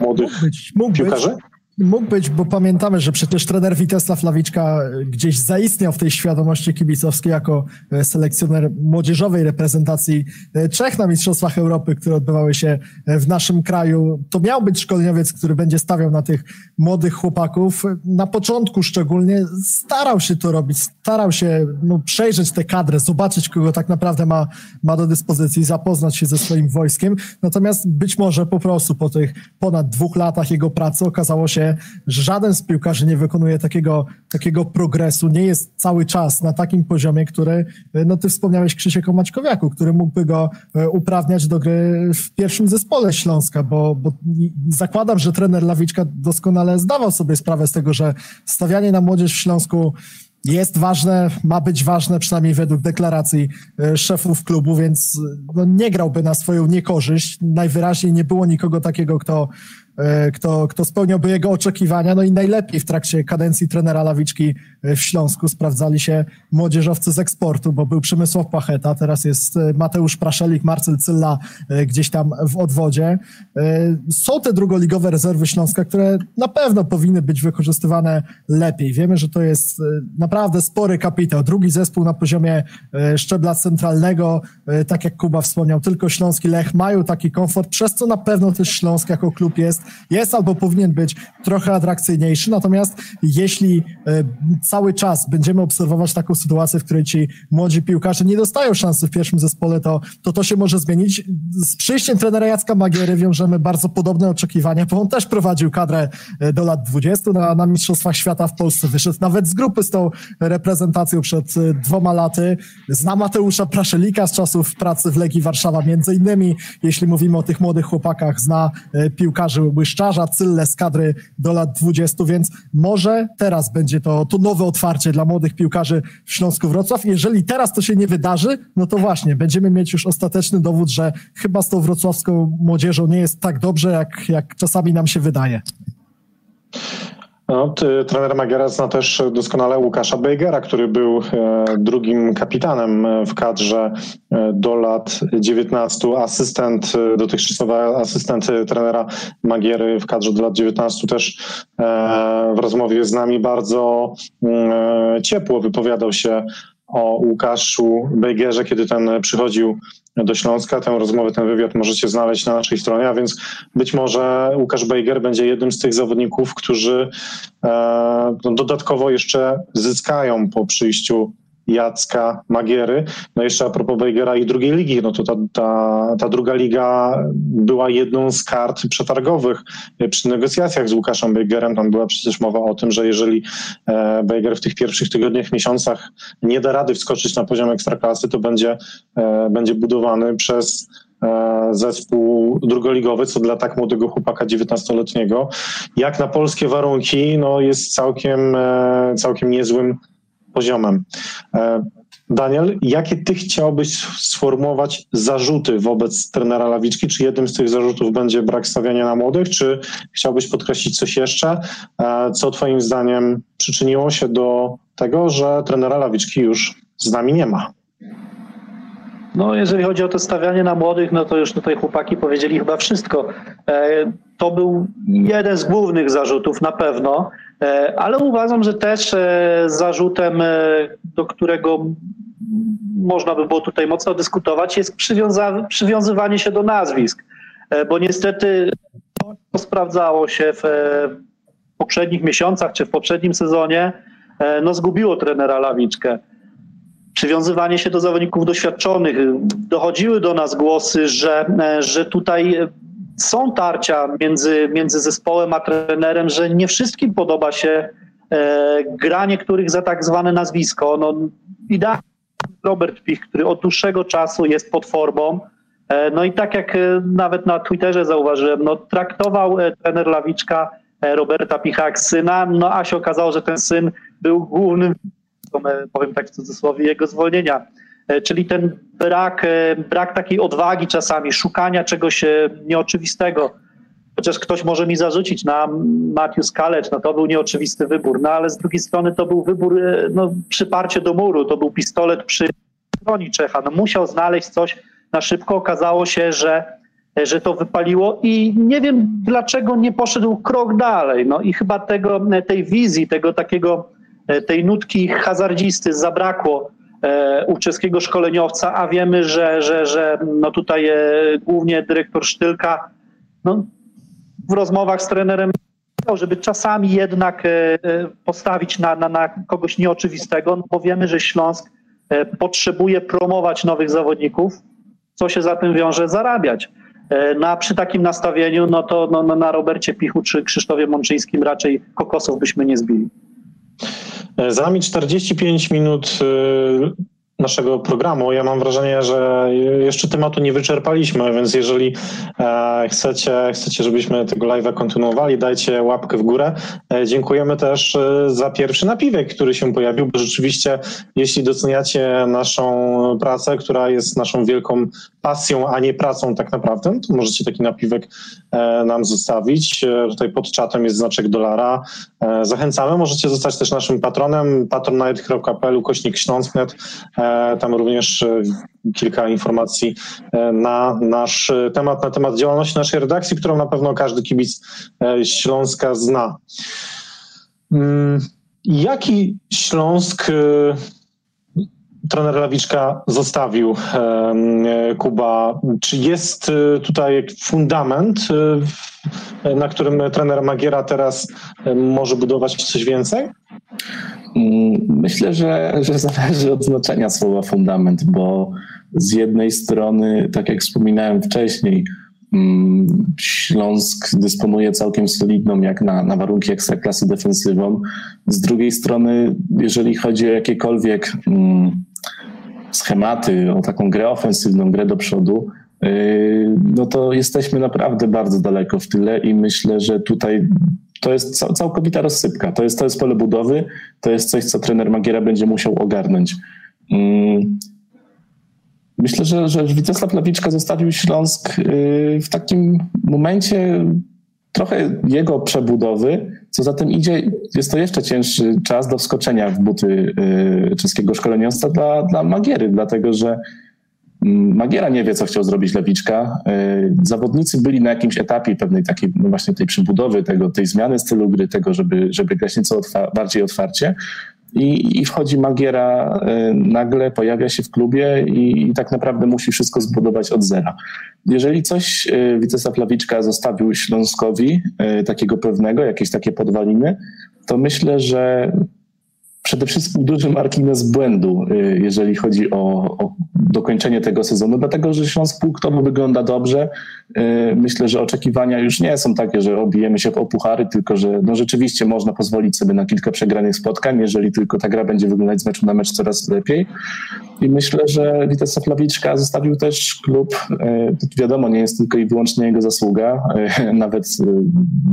młodych mógł być, mógł piłkarzy? Być. Mógł być, bo pamiętamy, że przecież trener Witesław Lawiczka gdzieś zaistniał w tej świadomości kibicowskiej jako e, selekcjoner młodzieżowej reprezentacji e, Czech na Mistrzostwach Europy, które odbywały się e, w naszym kraju. To miał być szkoleniowiec, który będzie stawiał na tych młodych chłopaków. Na początku szczególnie starał się to robić, starał się no, przejrzeć tę kadrę, zobaczyć, kogo tak naprawdę ma, ma do dyspozycji, zapoznać się ze swoim wojskiem. Natomiast być może po prostu po tych ponad dwóch latach jego pracy okazało się, żaden z piłkarzy nie wykonuje takiego, takiego progresu, nie jest cały czas na takim poziomie, który, no ty wspomniałeś Krzysiek o Maćkowiaku, który mógłby go e, uprawniać do gry w pierwszym zespole Śląska, bo, bo zakładam, że trener Lawiczka doskonale zdawał sobie sprawę z tego, że stawianie na młodzież w Śląsku jest ważne, ma być ważne, przynajmniej według deklaracji e, szefów klubu, więc no, nie grałby na swoją niekorzyść. Najwyraźniej nie było nikogo takiego, kto E, kto, kto spełniałby jego oczekiwania. No i najlepiej w trakcie kadencji trenera Lawiczki w Śląsku sprawdzali się młodzieżowcy z eksportu, bo był Przemysław Pacheta, teraz jest e, Mateusz Praszelik, Marcel Cylla e, gdzieś tam w odwodzie. Są te drugoligowe rezerwy Śląska, które na pewno powinny być wykorzystywane lepiej. Wiemy, że to jest naprawdę spory kapitał. Drugi zespół na poziomie szczebla centralnego, tak jak Kuba wspomniał, tylko Śląski Lech mają taki komfort, przez co na pewno też Śląsk jako klub jest jest albo powinien być trochę atrakcyjniejszy. Natomiast jeśli e, cały czas będziemy obserwować taką sytuację, w której ci młodzi piłkarze nie dostają szansy w pierwszym zespole, to to, to się może zmienić. Z przyjściem trenera Jacka Magiery wiążemy bardzo podobne oczekiwania, bo on też prowadził kadrę e, do lat 20 na, na Mistrzostwach Świata w Polsce. Wyszedł nawet z grupy z tą reprezentacją przed e, dwoma laty. Zna Mateusza Praszelika z czasów pracy w Legii Warszawa, między innymi, jeśli mówimy o tych młodych chłopakach, zna piłkarzy błyszczarza, Cylle z kadry do lat 20, więc może teraz będzie to, to nowe otwarcie dla młodych piłkarzy w Śląsku Wrocław. Jeżeli teraz to się nie wydarzy, no to właśnie, będziemy mieć już ostateczny dowód, że chyba z tą wrocławską młodzieżą nie jest tak dobrze, jak, jak czasami nam się wydaje. No, trener Magiera zna też doskonale Łukasza Bejgera, który był e, drugim kapitanem w kadrze e, do lat 19, asystent, e, dotychczasowy asystent trenera Magiery w kadrze do lat 19 też w rozmowie z nami bardzo mm, ciepło wypowiadał się o Łukaszu Bejgerze, kiedy ten przychodził do Śląska. Tę rozmowę, ten wywiad możecie znaleźć na naszej stronie, a więc być może Łukasz Bejger będzie jednym z tych zawodników, którzy e, no, dodatkowo jeszcze zyskają po przyjściu Jacka Magiery. No jeszcze a propos Bejgera i drugiej ligi, no to ta, ta, ta druga liga była jedną z kart przetargowych przy negocjacjach z Łukaszem Bejgerem. Tam była przecież mowa o tym, że jeżeli e, Bejger w tych pierwszych tygodniach, miesiącach nie da rady wskoczyć na poziom ekstraklasy, to będzie, e, będzie budowany przez e, zespół drugoligowy, co dla tak młodego chłopaka 19-letniego, jak na polskie warunki, no jest całkiem, całkiem niezłym poziomem. E, Daniel, jakie ty chciałbyś sformułować zarzuty wobec trenera Lawiczki? Czy jednym z tych zarzutów będzie brak stawiania na młodych, czy chciałbyś podkreślić coś jeszcze? E, co twoim zdaniem przyczyniło się do tego, że trenera Lawiczki już z nami nie ma? No, jeżeli chodzi o to stawianie na młodych, no to już tutaj chłopaki powiedzieli chyba wszystko. E, to był jeden z głównych zarzutów na pewno. E, ale uważam, że też e, zarzutem, e, do którego można by było tutaj mocno dyskutować, jest przywiąza- przywiązywanie się do nazwisk, bo niestety to sprawdzało się w poprzednich miesiącach czy w poprzednim sezonie, no zgubiło trenera Lawiczkę. Przywiązywanie się do zawodników doświadczonych. Dochodziły do nas głosy, że, że tutaj są tarcia między, między zespołem a trenerem, że nie wszystkim podoba się e, gra niektórych za tak zwane nazwisko. No, idealnie Robert Pich, który od dłuższego czasu jest pod formą. E, no i tak jak e, nawet na Twitterze zauważyłem, no, traktował e, trener Lawiczka e, Roberta Picha jak syna, no a się okazało, że ten syn był głównym, powiem tak w cudzysłowie, jego zwolnienia. E, czyli ten brak, e, brak takiej odwagi czasami, szukania czegoś e, nieoczywistego. Chociaż ktoś może mi zarzucić na Matthew Scalecz, no to był nieoczywisty wybór, no ale z drugiej strony to był wybór, no przyparcie do muru, to był pistolet przy broni Czecha, no musiał znaleźć coś. Na szybko, okazało się, że, że to wypaliło i nie wiem dlaczego nie poszedł krok dalej, no i chyba tego, tej wizji, tego takiego, tej nutki hazardzisty zabrakło u czeskiego szkoleniowca, a wiemy, że, że, że no tutaj e, głównie dyrektor Sztylka no, w rozmowach z trenerem żeby czasami jednak e, postawić na, na, na kogoś nieoczywistego, no bo wiemy, że Śląsk potrzebuje promować nowych zawodników, co się za tym wiąże, zarabiać. No a przy takim nastawieniu, no to no, no na Robercie Pichu czy Krzysztofie Mączyńskim raczej kokosów byśmy nie zbili. Za nami 45 minut y, naszego programu. Ja mam wrażenie, że jeszcze tematu nie wyczerpaliśmy, więc jeżeli e, chcecie, chcecie, żebyśmy tego live'a kontynuowali, dajcie łapkę w górę. E, dziękujemy też e, za pierwszy napiwek, który się pojawił, bo rzeczywiście, jeśli doceniacie naszą pracę, która jest naszą wielką pasją, a nie pracą tak naprawdę, to możecie taki napiwek nam zostawić. Tutaj pod czatem jest znaczek dolara. Zachęcamy, możecie zostać też naszym patronem, patronite.pl, kośnik śląsknet. E, tam również e, kilka informacji e, na nasz temat, na temat działalności naszej redakcji, którą na pewno każdy kibic Śląska zna. Mm, jaki Śląsk trener Lawiczka zostawił Kuba? Czy jest tutaj fundament, na którym trener Magiera teraz może budować coś więcej? Mm, myślę, że, że zależy od znaczenia słowa fundament, bo z jednej strony, tak jak wspominałem wcześniej, mm, Śląsk dysponuje całkiem solidną, jak na, na warunki ekstraklasy defensywą. Z drugiej strony, jeżeli chodzi o jakiekolwiek mm, schematy, o taką grę ofensywną, grę do przodu, yy, no to jesteśmy naprawdę bardzo daleko w tyle i myślę, że tutaj to jest całkowita rozsypka. To jest, to jest pole budowy, to jest coś, co trener Magiera będzie musiał ogarnąć. Mm. Myślę, że, że Witesław Lawiczka zostawił Śląsk y, w takim momencie trochę jego przebudowy, co za tym idzie, jest to jeszcze cięższy czas do wskoczenia w buty y, czeskiego szkoleniowca dla, dla Magiery, dlatego że Magiera nie wie, co chciał zrobić Lewiczka. E, zawodnicy byli na jakimś etapie pewnej takiej no właśnie tej przebudowy, tego, tej zmiany stylu gry, tego, żeby, żeby grać nieco otwa bardziej otwarcie. i, i wchodzi Magiera y, nagle, pojawia się w klubie i, i tak naprawdę musi wszystko zbudować od zera. Jeżeli coś y, Witesław Lawiczka zostawił Śląskowi, y, takiego pewnego, jakieś takie podwaliny, to myślę, że przede wszystkim duży margines błędu, y, jeżeli chodzi o, o, dokończenie tego sezonu, dlatego że Śląsk punktowo wygląda dobrze. Y, myślę, że oczekiwania już nie są takie, że obijemy się o puchary, tylko że no rzeczywiście można pozwolić sobie na kilka przegranych spotkań, jeżeli tylko ta gra będzie wyglądać z meczu na mecz coraz lepiej. I myślę, że Witesław Lawiczka zostawił też klub, y, wiadomo, nie jest tylko i wyłącznie jego zasługa, nawet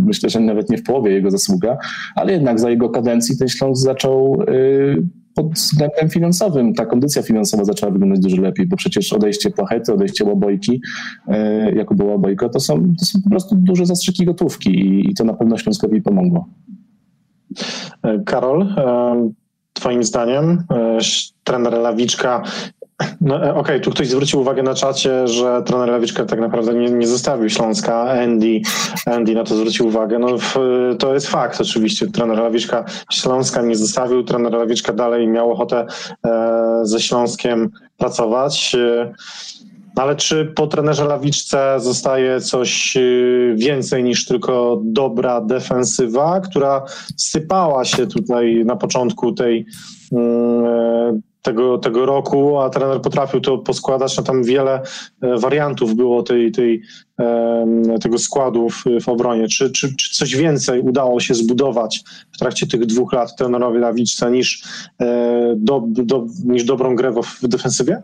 myślę, że nawet nie w połowie jego zasługa, ale jednak za jego kadencji ten Śląsk zaczął pod względem finansowym ta kondycja finansowa zaczęła wyglądać dużo lepiej, bo przecież odejście Płachety, odejście Łobojki, y, jako było Łobojko, to są, to są po prostu duże zastrzyki gotówki i to na pewno Śląskowi pomogło. Karol, e, Twoim zdaniem trener Lawiczka no, e, Okej, okay, tu ktoś zwrócił uwagę na czacie, że trener Lewiczka tak naprawdę nie, nie zostawił Śląska. Andy, Andy na to zwrócił uwagę. No, w, to jest fakt oczywiście. Trener Lewiczka Śląska nie zostawił. Trener Lewiczka dalej miał ochotę e, ze Śląskiem pracować. E, ale czy po trenerze Lawiczce zostaje coś e, więcej niż tylko dobra defensywa, która sypała się tutaj na początku tej mm, tego, tego roku, a trener potrafił to poskładać, no tam wiele e, wariantów było tej, tej, tego składu w, w obronie. Czy, czy, czy coś więcej udało się zbudować w trakcie tych dwóch lat trenerowi Lawiczce niż, e, do, do, niż dobrą grę w defensywie?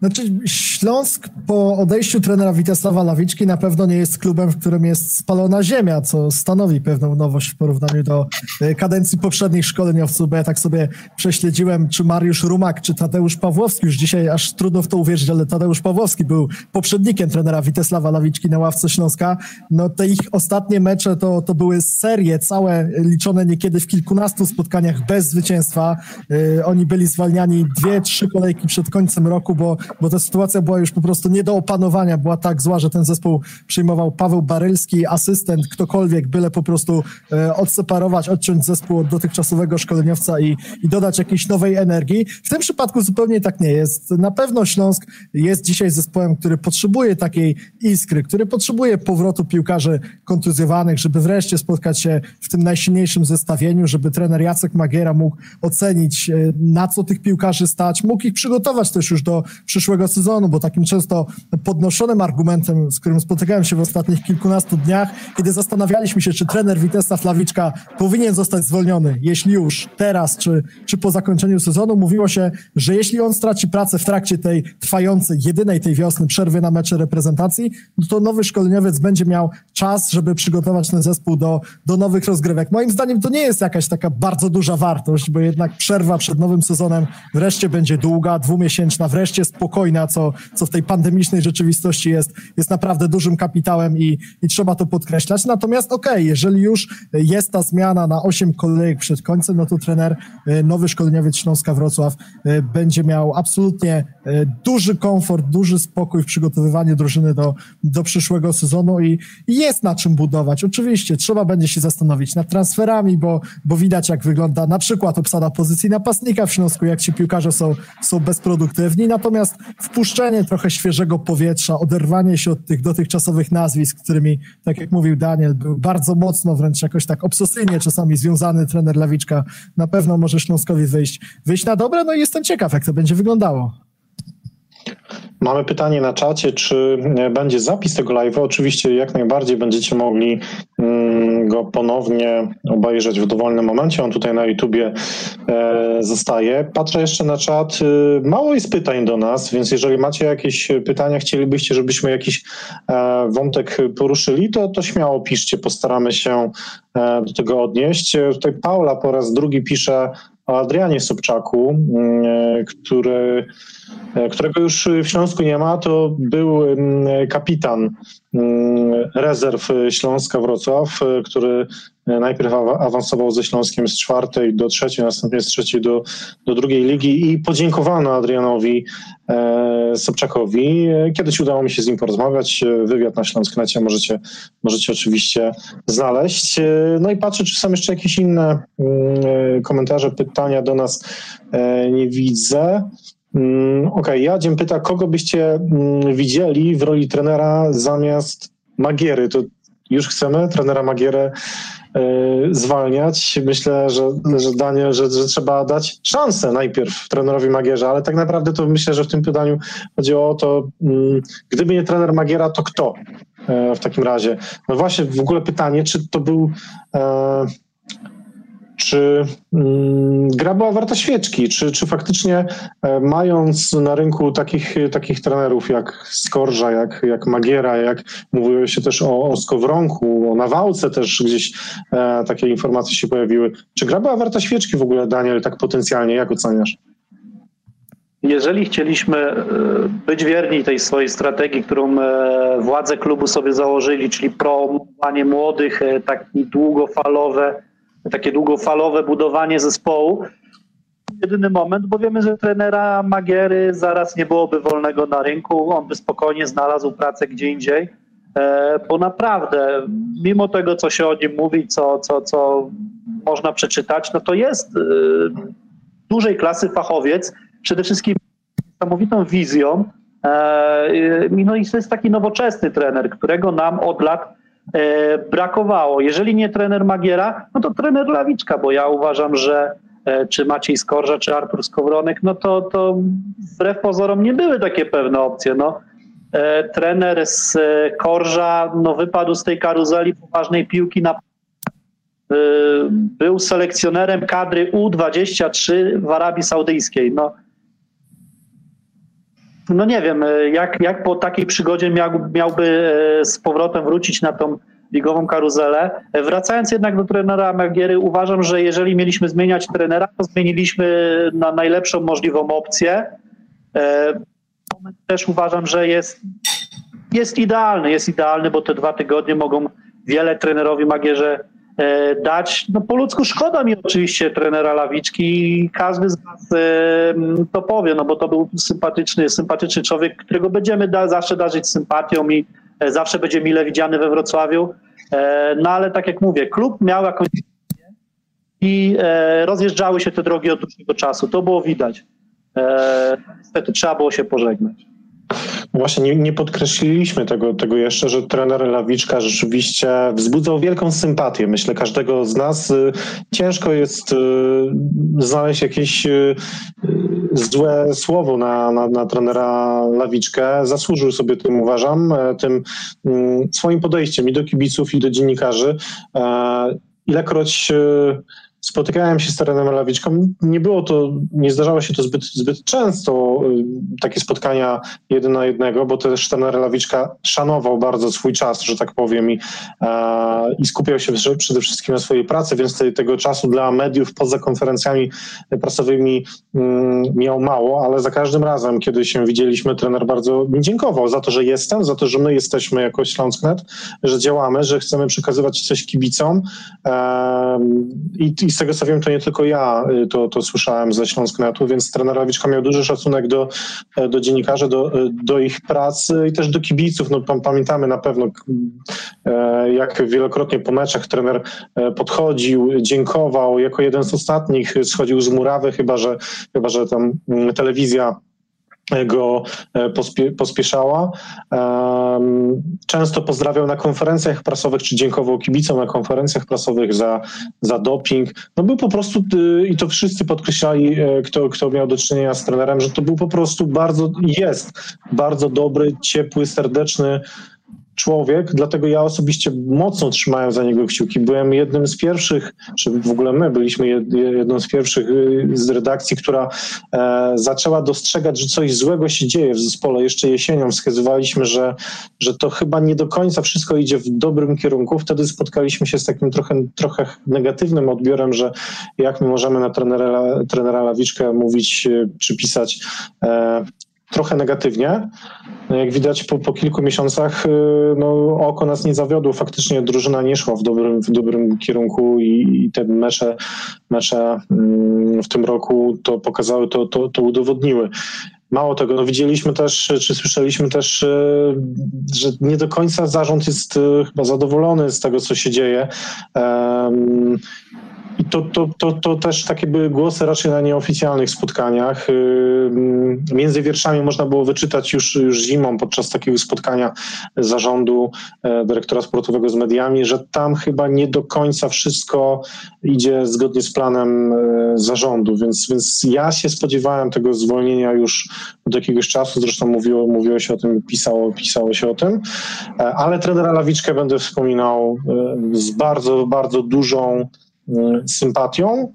Znaczy, Śląsk po odejściu trenera Witesława Lawiczki na pewno nie jest klubem, w którym jest spalona ziemia, co stanowi pewną nowość w porównaniu do e, kadencji poprzednich szkoleniowców, bo ja tak sobie prześledziłem, czy Mariusz Rumak, czy Tadeusz Pawłowski, już dzisiaj aż trudno w to uwierzyć, ale Tadeusz Pawłowski był poprzednikiem trenera Witesława Lawiczki na ławce Śląska. No te ich ostatnie mecze to, to były serie całe, liczone niekiedy w kilkunastu spotkaniach bez zwycięstwa. Yy, oni byli zwalniani dwie, trzy kolejki przed końcem roku, bo bo ta sytuacja była już po prostu nie do opanowania, była tak zła, że ten zespół przyjmował Paweł Barylski, asystent, ktokolwiek, byle po prostu e, odseparować, odciąć zespół od dotychczasowego szkoleniowca i, i dodać jakiejś nowej energii. W tym przypadku zupełnie tak nie jest. Na pewno Śląsk jest dzisiaj zespołem, który potrzebuje takiej iskry, który potrzebuje powrotu piłkarzy kontuzjowanych, żeby wreszcie spotkać się w tym najsilniejszym zestawieniu, żeby trener Jacek Magiera mógł ocenić, e, na co tych piłkarzy stać, mógł ich przygotować też już do przyszłego sezonu, bo takim często podnoszonym argumentem, z którym spotykałem się w ostatnich kilkunastu dniach, kiedy zastanawialiśmy się, czy trener Witesa Flawiczka powinien zostać zwolniony, jeśli już teraz, czy, czy po zakończeniu sezonu, mówiło się, że jeśli on straci pracę w trakcie tej trwającej, jedynej tej wiosny przerwy na mecze reprezentacji, no to nowy szkoleniowiec będzie miał czas, żeby przygotować ten zespół do, do nowych rozgrywek. Moim zdaniem to nie jest jakaś taka bardzo duża wartość, bo jednak przerwa przed nowym sezonem wreszcie będzie długa, dwumiesięczna, wreszcie spokojna, spokojna, co, co w tej pandemicznej rzeczywistości jest, jest naprawdę dużym kapitałem i, i trzeba to podkreślać. Natomiast okej, okay, jeżeli już jest ta zmiana na 8 kolejek przed końcem, no to trener, e, nowy szkoleniowiec Śląska Wrocław e, będzie miał absolutnie e, duży komfort, duży spokój w przygotowywaniu drużyny do, do przyszłego sezonu i, jest na czym budować. Oczywiście trzeba będzie się zastanowić nad transferami, bo, bo widać jak wygląda na przykład obsada pozycji napastnika w Śląsku, jak ci piłkarze są, są bezproduktywni, natomiast wpuszczenie trochę świeżego powietrza, oderwanie się od tych dotychczasowych nazwisk, którymi, tak jak mówił Daniel, był bardzo mocno, wręcz jakoś tak obsesyjnie czasami związany trener Lawiczka, na pewno może Śląskowi wyjść, wyjść na dobre, no i jestem ciekaw, jak to będzie wyglądało. Mamy pytanie na czacie, czy będzie zapis tego live'a? Oczywiście jak najbardziej będziecie mogli mm, go ponownie obejrzeć w dowolnym momencie. On tutaj na YouTubie e, zostaje. Patrzę jeszcze na czat. E, mało jest pytań do nas, więc jeżeli macie jakieś pytania, chcielibyście, żebyśmy jakiś e, wątek poruszyli, to, to śmiało piszcie. Postaramy się do tego odnieść. Tutaj Paula po raz drugi pisze o Adrianie Sobczaku, mm, który, e, którego już w Śląsku nie ma, to był kapitan mm, rezerw Śląska Wrocław, który najpierw awansował ze Śląskiem z czwartej do trzeciej, następnie z trzeciej do, do drugiej ligi i podziękowano Adrianowi e, Sobczakowi. Kiedyś udało mi się z nim porozmawiać. Wywiad na Śląsknecie możecie, możecie oczywiście znaleźć. No i patrzę, czy są jeszcze jakieś inne mm, komentarze, pytania do nas. E, nie widzę. Mm, okej, okay, Jadziem pyta, kogo byście mm, widzieli w roli trenera zamiast Magiery? To już chcemy trenera Magierę e, zwalniać. Myślę, że, że że, że, trzeba dać szansę najpierw trenerowi Magierze, ale tak naprawdę to myślę, że w tym pytaniu chodzi o to, mm, gdyby nie trener Magiera, to kto e, w takim razie? No właśnie w ogóle pytanie, czy to był e, czy mm, gra była warta świeczki? Czy, czy faktycznie e, mając na rynku takich, takich trenerów jak Skorża, jak, jak Magiera, jak mówiło się też o, o Skowronku, o Nawałce też gdzieś e, takie informacje się pojawiły. Czy gra była warta świeczki w ogóle, Daniel, tak potencjalnie? Jak oceniasz? Jeżeli chcieliśmy e, być wierni tej swojej strategii, którą e, władze klubu sobie założyli, czyli promowanie młodych, takie długofalowe, takie długofalowe budowanie zespołu. Jedyny moment, bo wiemy, że trenera Magiery zaraz nie byłoby wolnego na rynku, on by spokojnie znalazł pracę gdzie indziej, e, bo naprawdę, mimo tego, co się o nim mówi, co, co, co można przeczytać, no to jest e, dużej klasy fachowiec, przede wszystkim niesamowitą wizją, e, no i to jest taki nowoczesny trener, którego nam od lat brakowało. Jeżeli nie trener Magiera, no to trener Lawiczka, bo ja uważam, że e, czy Maciej Skorża, czy Artur Skowronek, no to, to wbrew pozorom nie były takie pewne opcje. No, e, trener z Korża no, wypadł z tej karuzeli poważnej piłki na był selekcjonerem kadry U23 w Arabii Saudyjskiej. No, no nie wiem, e, jak, jak po takiej przygodzie miał, miałby e, z powrotem wrócić na tą ligową karuzelę. E, wracając jednak do trenera Magiery, uważam, że jeżeli mieliśmy zmieniać trenera, to zmieniliśmy na najlepszą możliwą opcję. Też uważam, że jest, jest idealny, jest idealny, bo te dwa tygodnie mogą wiele trenerowi Magierze dać. No po ludzku szkoda mi oczywiście trenera Lawiczki i każdy z nas e, to powie, no bo to był sympatyczny, sympatyczny człowiek, którego będziemy da, zawsze darzyć sympatią i e, zawsze będzie mile widziany we Wrocławiu. No ale tak jak mówię, klub miał jakąś i rozjeżdżały się te drogi od dłuższego czasu. To było widać. Niestety trzeba było się pożegnać. Właśnie nie, nie, podkreśliliśmy tego, tego jeszcze, że trener Lawiczka rzeczywiście wzbudzał wielką sympatię. Myślę, każdego z nas y, ciężko jest y, znaleźć jakieś y, złe słowo na, na, na trenera Lawiczkę. Zasłużył sobie tym, uważam, e, tym mm, swoim podejściem i do kibiców, i do dziennikarzy. E, ilekroć spotykałem się z Terenem Lawiczką. Nie było to, nie zdarzało się to zbyt, zbyt często, y, takie spotkania jeden na jednego, bo też ten Lawiczka szanował bardzo swój czas, że tak powiem, i, e, i skupiał się przede wszystkim na swojej pracy, więc te, tego czasu dla mediów poza konferencjami prasowymi mm, miał mało, ale za każdym razem, kiedy się widzieliśmy, trener bardzo mi dziękował za to, że jestem, za to, że my jesteśmy jako Śląsknet, że działamy, że chcemy przekazywać coś kibicom e, i, i z tego co wiem, to nie tylko ja y, to, to słyszałem ze Śląsknetu, więc trener Lawiczka miał duży szacunek do, e, do dziennikarzy, do, e, do ich pracy i też do kibiców. No, pamiętamy na pewno, e, jak wielokrotnie po meczach trener podchodził, dziękował. Jako jeden z ostatnich schodził z murawy, chyba że, chyba, że tam mm, telewizja go e, pospie, pospieszała. Często pozdrawiał na konferencjach prasowych, czy dziękował kibicom na konferencjach prasowych za, za doping. No był po prostu, y, i to wszyscy podkreślali, e, kto, kto miał do czynienia z trenerem, że to był po prostu bardzo, jest bardzo dobry, ciepły, serdeczny człowiek, dlatego ja osobiście mocno trzymałem za niego kciuki. Byłem jednym z pierwszych, czy w ogóle my byliśmy jedną z pierwszych y, z redakcji, która e, zaczęła dostrzegać, że coś złego się dzieje w zespole. Jeszcze jesienią wskazywaliśmy, że, że to chyba nie do końca wszystko idzie w dobrym kierunku. Wtedy spotkaliśmy się z takim trochę, trochę negatywnym odbiorem, że jak my możemy na trenera, trenera Lawiczkę mówić, y, czy pisać e, trochę negatywnie. No, jak widać po, po kilku miesiącach no, oko nas nie zawiodło. Faktycznie drużyna nie szła w dobrym, w dobrym kierunku i, i te mecze, mecze mm, w tym roku to pokazały, to, to, to udowodniły. Mało tego, no widzieliśmy też, czy słyszeliśmy też, że nie do końca zarząd jest chyba zadowolony z tego, co się dzieje. To, to, to, to też takie były głosy raczej na nieoficjalnych spotkaniach. Między wierszami można było wyczytać już, już zimą podczas takiego spotkania zarządu e, dyrektora sportowego z mediami, że tam chyba nie do końca wszystko idzie zgodnie z planem e, zarządu, więc, więc ja się spodziewałem tego zwolnienia już od jakiegoś czasu, zresztą mówiło, mówiło się o tym, pisało, pisało się o tym, e, ale trenera Lawiczkę będę wspominał z bardzo, bardzo dużą Y, sympatią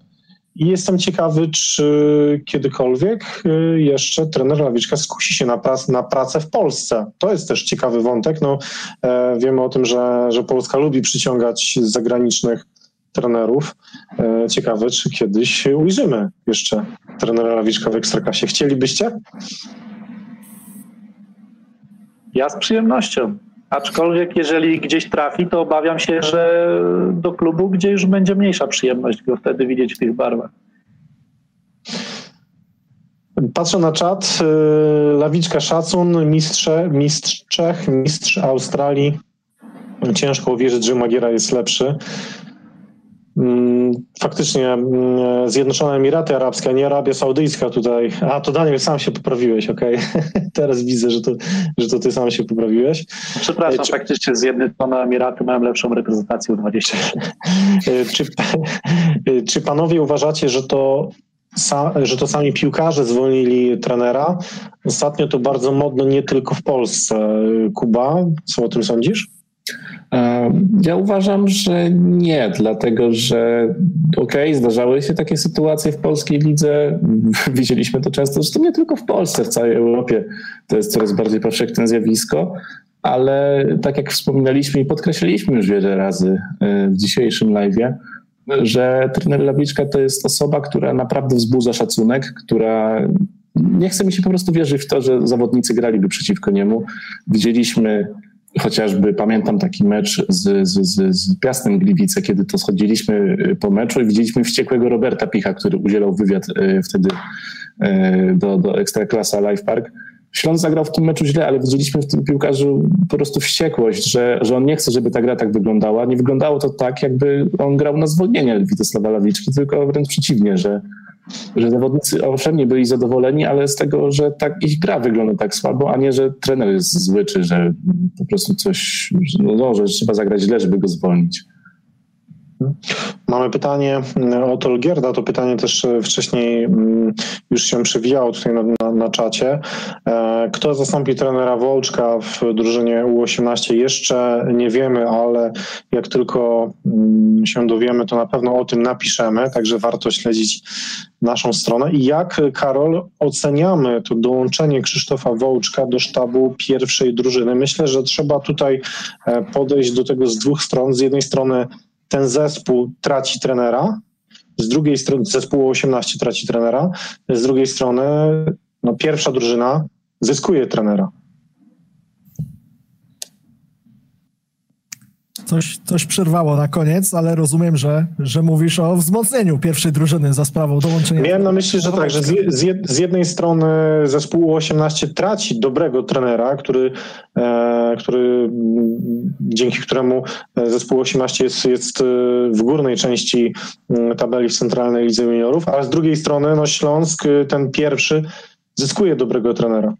i jestem ciekawy, czy kiedykolwiek y, jeszcze trener Lawiczka skusi się na, prac, na pracę w Polsce. To jest też ciekawy wątek. No, e, wiemy o tym, że, że Polska lubi przyciągać zagranicznych trenerów. E, ciekawe, czy kiedyś ujrzymy jeszcze trenera Lawiczka w Ekstraklasie. Chcielibyście? Ja z przyjemnością. Aczkolwiek jeżeli gdzieś trafi, to obawiam się, że do klubu, gdzie już będzie mniejsza przyjemność go wtedy widzieć w tych barwach. Patrzę na czat. Y, Lawiczka szacun, mistrze, mistrz Czech, mistrz Australii. Ciężko uwierzyć, że Magiera jest lepszy. Mm, faktycznie mm, Zjednoczone Emiraty Arabskie, nie Arabia Saudyjska tutaj. A to Daniel, sam się poprawiłeś, okej. Okay. (laughs) Teraz widzę, że to, że to ty sam się poprawiłeś. Przepraszam, czy... faktycznie Zjednoczone Emiraty mają lepszą reprezentację u 20. (laughs) czy, czy panowie uważacie, że to że to sami piłkarze zwolnili trenera. Ostatnio to bardzo modno nie tylko w Polsce. Kuba, co o tym sądzisz? Ja uważam, że nie, dlatego że okej, okay, zdarzały się takie sytuacje w polskiej lidze, (laughs) widzieliśmy to często, zresztą nie tylko w Polsce, w całej Europie to jest coraz bardziej powszechne zjawisko, ale tak jak wspominaliśmy i podkreśliliśmy już wiele razy e, w dzisiejszym live'ie, że trener Lawiczka to jest osoba, która naprawdę wzbudza szacunek, która nie chce mi się po prostu wierzyć w to, że zawodnicy graliby przeciwko niemu. Widzieliśmy Chociażby pamiętam taki mecz z, z, z, z Piastem Gliwice, kiedy to schodziliśmy y, po meczu i widzieliśmy wściekłego Roberta Picha, który udzielał wywiad y, wtedy y, do, do Ekstraklasa Live Park. Śląsk zagrał w tym meczu źle, ale widzieliśmy w tym piłkarzu po prostu wściekłość, że, że on nie chce, żeby ta gra tak wyglądała. Nie wyglądało to tak, jakby on grał na zwolnienie Witesława Lawiczki, tylko wręcz przeciwnie, że, że zawodnicy owszem nie byli zadowoleni, ale z tego, że tak ich gra wygląda tak słabo, a nie, że trener jest zły, czy że po prostu coś, no, że trzeba zagrać źle, żeby go zwolnić. Mamy pytanie od Olgierda. To pytanie też e, wcześniej mm, już się przewijało tutaj na, na, na czacie. E, kto zastąpi trenera Wolczka w drużynie U18? Jeszcze nie wiemy, ale jak tylko mm, się dowiemy, to na pewno o tym napiszemy, także warto śledzić naszą stronę. I jak, Karol, oceniamy to dołączenie Krzysztofa Wołczka do sztabu pierwszej drużyny? Myślę, że trzeba tutaj e, podejść do tego z dwóch stron. Z jednej strony ten zespół traci trenera, z drugiej strony zespół 18 traci trenera, z drugiej strony no, pierwsza drużyna zyskuje trenera. Coś, coś przerwało na koniec, ale rozumiem, że, że mówisz o wzmocnieniu pierwszej drużyny za sprawą dołączenia. Miałem na myśli, że tak, że z, z, jednej strony zespół 18 traci dobrego trenera, który, e, który dzięki któremu zespół 18 jest, jest e, w górnej części tabeli w Centralnej Lidze Juniorów, a z drugiej strony no Śląsk, ten pierwszy, zyskuje dobrego trenera.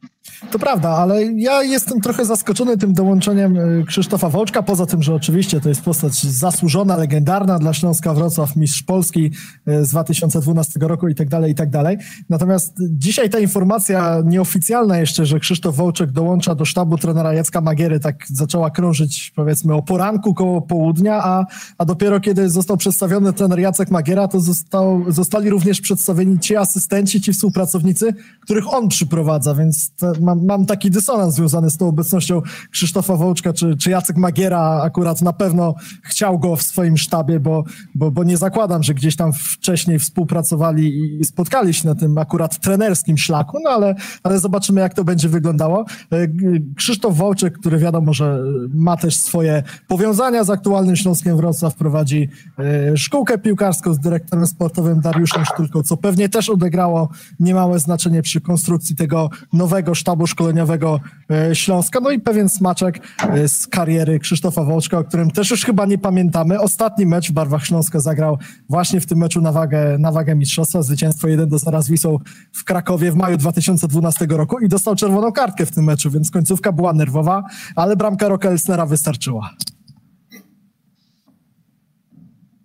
To prawda, ale ja jestem trochę zaskoczony tym dołączeniem y, Krzysztofa Wołczka, poza tym, że oczywiście to jest postać zasłużona, legendarna dla Śląska Wrocław, mistrz Polski y, z 2012 roku i tak dalej, i tak dalej. Natomiast dzisiaj ta informacja nieoficjalna jeszcze, że Krzysztof Wołczek dołącza do sztabu trenera Jacka Magiery, tak zaczęła krążyć powiedzmy o poranku koło południa, a, a dopiero kiedy został przedstawiony trener Jacek Magiera, to został, zostali również przedstawieni ci asystenci, ci współpracownicy, których on przyprowadza, więc to, mam, mam taki dysonans związany z tą obecnością Krzysztofa Wołczka, czy, czy Jacek Magiera akurat na pewno chciał go w swoim sztabie, bo, bo, bo nie zakładam, że gdzieś tam wcześniej współpracowali i spotkali się na tym akurat trenerskim szlaku, no ale, ale zobaczymy, jak to będzie wyglądało. E, Krzysztof Wołczek, który wiadomo, że ma też swoje powiązania z aktualnym Śląskiem Wrocław, prowadzi e, szkółkę piłkarską z dyrektorem sportowym Dariuszem Sztulką, co pewnie też odegrało niemałe znaczenie przy konstrukcji tego nowego sztabu szkoleniowego e, Śląska. No i pewien smaczek z kariery Krzysztofa Wołczka, o którym też już chyba nie pamiętamy. Ostatni mecz w barwach Śląska zagrał właśnie w tym meczu na wagę, na wagę mistrzostwa. Zwycięstwo 1 do 0 z Wisą w Krakowie w maju 2012 roku i dostał czerwoną kartkę w tym meczu, więc końcówka była nerwowa, ale bramka Roka Elsnera wystarczyła.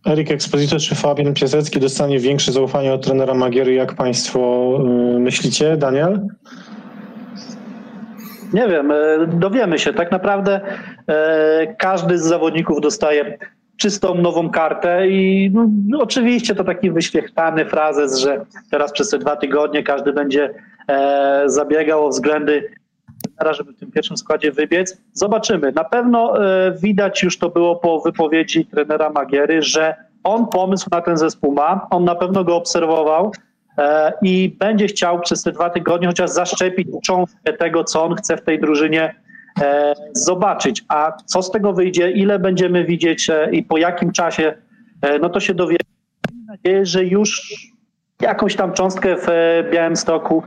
Erik Exposito czy Fabian Piasecki dostanie większe zaufanie od trenera Magiery, jak Państwo y, myślicie, Daniel? Nie wiem, e, dowiemy się. Tak naprawdę e, każdy z zawodników dostaje czystą nową kartę i no, oczywiście to taki wyświechtany frazes, że teraz przez te dwa tygodnie każdy będzie e, zabiegał o względy żeby w tym pierwszym składzie wybiec. Zobaczymy. Na pewno widać już to było po wypowiedzi trenera Magiery, że on pomysł na ten zespół ma, on na pewno go obserwował i będzie chciał przez te dwa tygodnie chociaż zaszczepić cząstkę tego, co on chce w tej drużynie e, zobaczyć. A co z tego wyjdzie, ile będziemy widzieć i po jakim czasie, no to się dowiemy. Mam nadzieję, że już jakąś tam cząstkę w Białymstoku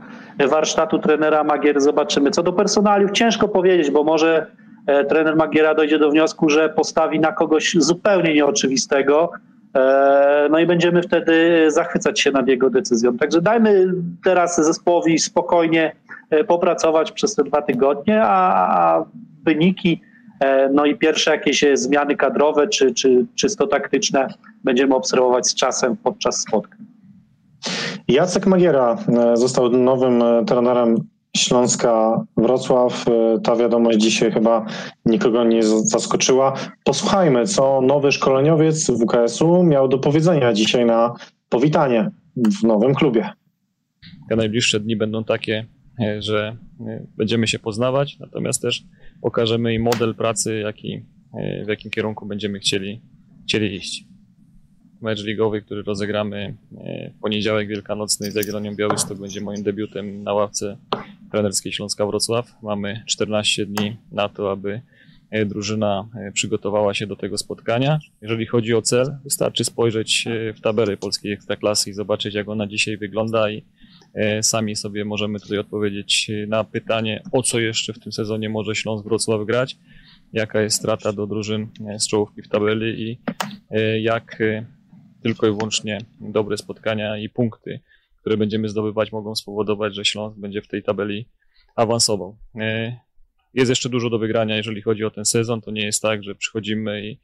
warsztatu trenera Magier zobaczymy. Co do personaliów, ciężko powiedzieć, bo może e, trener Magiera dojdzie do wniosku, że postawi na kogoś zupełnie nieoczywistego. E, no i będziemy wtedy zachwycać się nad jego decyzją. Także dajmy teraz zespołowi spokojnie e, popracować przez te dwa tygodnie, a, wyniki, no i pierwsze jakieś zmiany kadrowe czy, czy czysto taktyczne będziemy obserwować z czasem podczas spotkań. Jacek Magiera e, został nowym e, trenerem Śląska Wrocław. E, ta wiadomość dzisiaj chyba nikogo nie zaskoczyła. Posłuchajmy, co nowy szkoleniowiec WKS-u miał do powiedzenia dzisiaj na powitanie w nowym klubie. Te najbliższe dni będą takie, że będziemy się poznawać, natomiast też pokażemy im model pracy, jaki, w jakim kierunku będziemy chcieli, chcieli iść mecz ligowy, który rozegramy e, w poniedziałek wielkanocny z Jagiellonią Białystok będzie moim debiutem na ławce trenerskiej Śląska Wrocław. Mamy 14 dni na to, aby e, drużyna e, przygotowała się do tego spotkania. Jeżeli chodzi o cel, wystarczy spojrzeć w tabelę polskiej ekstraklasy i zobaczyć, jak ona dzisiaj wygląda i sami sobie możemy tutaj odpowiedzieć na pytanie, o co jeszcze w tym sezonie może Śląsk Wrocław grać, jaka jest strata do drużyn z czołówki w tabeli i jak tylko i wyłącznie dobre spotkania i punkty, które będziemy zdobywać, mogą spowodować, że Śląsk będzie w tej tabeli awansował. E, jest jeszcze dużo do wygrania, jeżeli chodzi o ten sezon. To nie jest tak, że przychodzimy i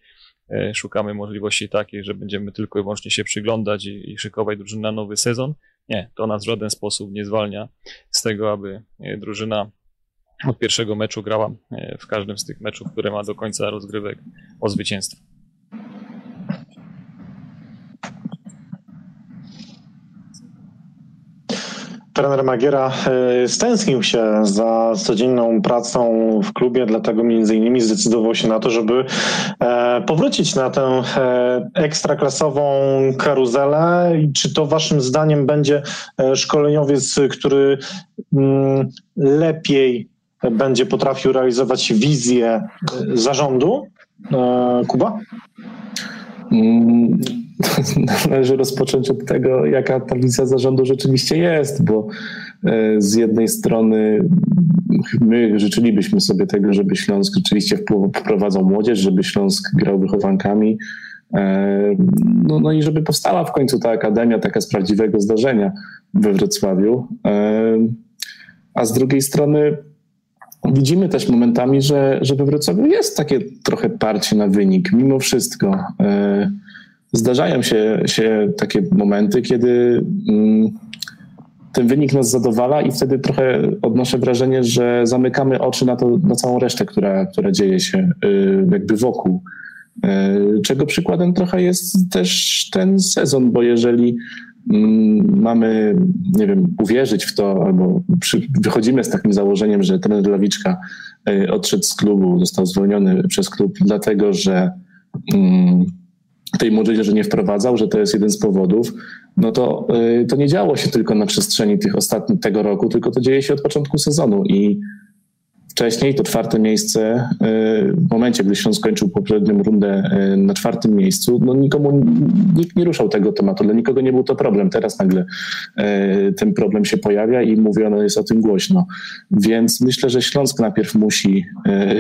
e, szukamy możliwości takiej, że będziemy tylko i wyłącznie się przyglądać i, i szykować drużynę na nowy sezon. Nie, to nas w żaden sposób nie zwalnia z tego, aby e, drużyna od pierwszego meczu grała w każdym z tych meczów, które ma do końca rozgrywek o zwycięstwo. Trener Magiera e, stęsknił się za codzienną pracą w klubie, dlatego między innymi zdecydował się na to, żeby e, powrócić na tę e, ekstraklasową karuzelę. Czy to waszym zdaniem będzie szkoleniowiec, który mm, lepiej będzie potrafił realizować wizję zarządu? Kuba? Mm, (laughs) należy rozpocząć od tego, jaka ta wizja zarządu rzeczywiście jest, bo e, z jednej strony my życzylibyśmy sobie tego, żeby Śląsk rzeczywiście wprowadzał młodzież, żeby Śląsk grał wychowankami, e, no, no i żeby powstała w końcu ta akademia taka z prawdziwego zdarzenia we Wrocławiu. E, a z drugiej strony widzimy też momentami, że, że we Wrocławiu jest takie trochę parcie na wynik, mimo wszystko zdarzają się, się takie momenty, kiedy mm, ten wynik nas zadowala i wtedy trochę odnoszę wrażenie, że zamykamy oczy na, to, na całą resztę, która, która dzieje się y, jakby wokół. Y, czego przykładem trochę jest też ten sezon, bo jeżeli mm, mamy, nie wiem, uwierzyć w to, albo przy, wychodzimy z takim założeniem, że trener Lawiczka y, odszedł z klubu, został zwolniony przez klub, dlatego że mm, tej młodzieży nie wprowadzał, że to jest jeden z powodów, no to y, to nie działo się tylko na przestrzeni tych ostatnich tego roku, tylko to dzieje się od początku sezonu i wcześniej to czwarte miejsce, y, w momencie, gdy Śląsk skończył poprzednią rundę y, na czwartym miejscu, no nikomu, nikt nie ruszał tego tematu, dla nikogo nie był to problem. Teraz nagle ten problem się pojawia i mówiono jest o tym głośno. Więc myślę, że Śląsk najpierw musi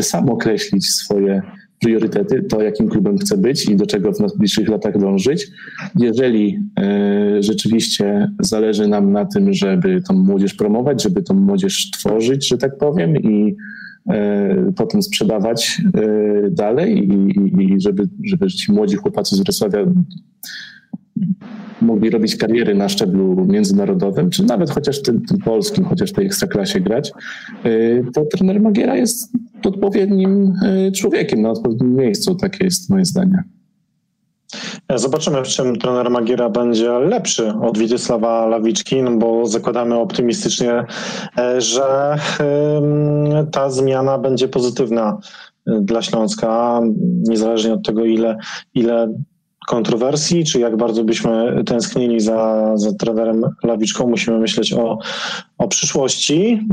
sam określić swoje priorytety, to jakim klubem chce być i do czego w najbliższych latach dążyć. Jeżeli e, rzeczywiście zależy nam na tym, żeby tą młodzież promować, żeby tą młodzież tworzyć, że tak powiem, i e, potem sprzedawać e, dalej i, i, i żeby, żeby ci młodzi chłopacy z Wrocławia mogli robić kariery na szczeblu międzynarodowym, czy nawet chociaż tym, tym polskim, chociaż w tej ekstraklasie grać, to trener Magiera jest odpowiednim e, człowiekiem na odpowiednim miejscu. Takie jest moje zdanie. Zobaczymy, w czym trener Magiera będzie lepszy od Witysława Lawiczki, no bo zakładamy optymistycznie, e, że ta zmiana będzie pozytywna e, dla Śląska, niezależnie od tego, ile, ile kontrowersji, czy jak bardzo byśmy tęsknili za, za trenerem Lawiczką, musimy myśleć o, o przyszłości.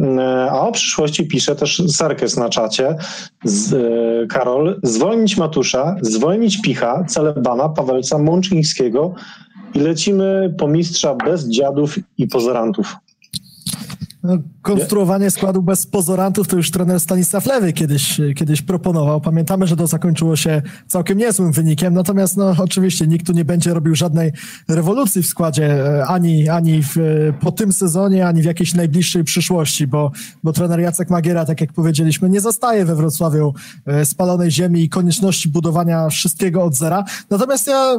A o przyszłości pisze też Serkes na czacie. Z, e, Karol, zwolnić Matusza, zwolnić Picha, Celebana, Pawelca, Mączyńskiego i lecimy po mistrza bez dziadów i pozorantów. No, konstruowanie składu bez pozorantów to już trener Stanisław Lewy kiedyś, kiedyś proponował. Pamiętamy, że to zakończyło się całkiem niezłym wynikiem, natomiast no, oczywiście nikt tu nie będzie robił żadnej rewolucji w składzie e, ani, ani w, po tym sezonie, ani w jakiejś najbliższej przyszłości, bo, bo trener Jacek Magiera, tak jak powiedzieliśmy, nie zostaje we Wrocławiu e, spalonej ziemi i konieczności budowania wszystkiego od zera. Natomiast ja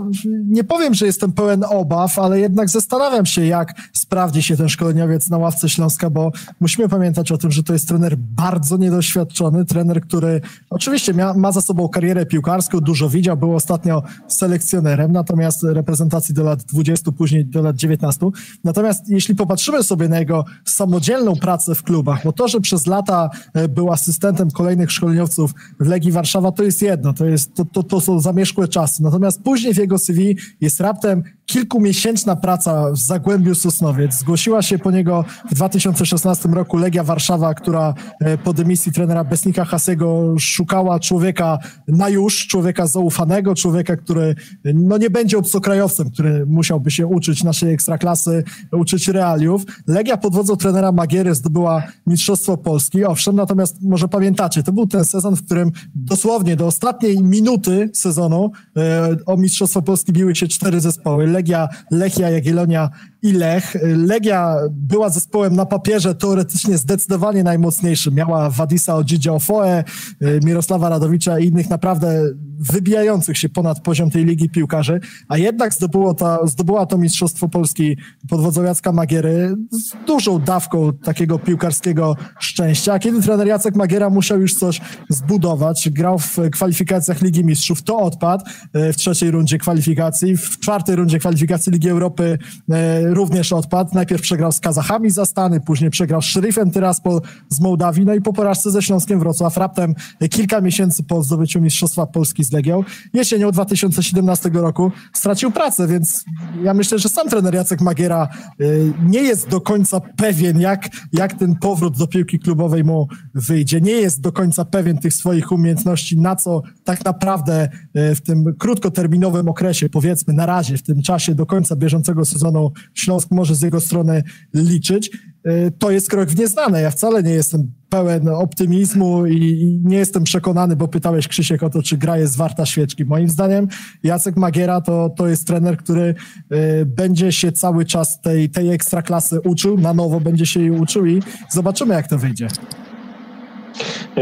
nie powiem, że jestem pełen obaw, ale jednak zastanawiam się, jak sprawdzi się ten szkoleniowiec na ławce Śląska, bo musimy pamiętać o tym, że to jest trener bardzo niedoświadczony, trener, który oczywiście mia, ma za sobą karierę piłkarską, dużo widział, był ostatnio selekcjonerem, natomiast reprezentacji do lat 20, później do lat 19. Natomiast jeśli popatrzymy sobie na jego samodzielną pracę w klubach, bo to, że przez lata e, był asystentem kolejnych szkoleniowców w Legii Warszawa, to jest jedno, to, jest, to, to, to są zamierzchłe czasy. Natomiast później w jego CV jest raptem kilkumiesięczna praca w Zagłębiu Sosnowiec. Zgłosiła się po niego w 2016 roku Legia Warszawa, która e, po dymisji trenera Besnika Hasego szukała człowieka na już, człowieka zaufanego, człowieka, który no nie będzie obcokrajowcem, który musiałby się uczyć naszej ekstraklasy, uczyć realiów. Legia pod wodzą trenera Magiery zdobyła Mistrzostwo Polski, owszem, natomiast może pamiętacie, to był ten sezon, w którym dosłownie do ostatniej minuty sezonu e, o Mistrzostwo Polski biły się cztery zespoły. Legia, Lechia, Jagiellonia i Lech. Legia była zespołem na papierze teoretycznie zdecydowanie najmocniejszym. Miała Wadisa Odzidzia Ofoe, y, Mirosława Radowicza i innych naprawdę wybijających się ponad poziom tej ligi piłkarzy, a jednak zdobyło to, zdobyła to Mistrzostwo Polski pod wodzą Jacka Magiery z dużą dawką takiego piłkarskiego szczęścia. Kiedy trener Jacek Magiera musiał już coś zbudować, grał w kwalifikacjach Ligi Mistrzów, to odpadł y, w trzeciej rundzie kwalifikacji, w czwartej rundzie kwalifikacji Ligi Europy y, również odpadł. Najpierw przegrał z Kazachami za Stany, później przegrał z Szerifem Tyraspol z Mołdawii, no i po porażce ze Śląskiem Wrocław raptem kilka miesięcy po zdobyciu Mistrzostwa Polski z Legią, jesienią 2017 roku stracił pracę, więc ja myślę, że sam trener Jacek Magiera y, nie jest do końca pewien, jak, jak ten powrót do piłki klubowej mu wyjdzie. Nie jest do końca pewien tych swoich umiejętności, na co tak naprawdę y, w tym krótkoterminowym okresie, powiedzmy na razie, w tym czasie do końca bieżącego sezonu Śląsk może z jego strony liczyć. Y, to jest krok w nieznane. Ja wcale nie jestem pełen optymizmu i nie jestem przekonany, bo pytałeś Krzysiek o to, czy gra jest warta świeczki. Moim zdaniem Jacek Magiera to, to jest trener, który y, będzie się cały czas tej, tej ekstraklasy uczył, na nowo będzie się jej uczył i zobaczymy, jak to wyjdzie.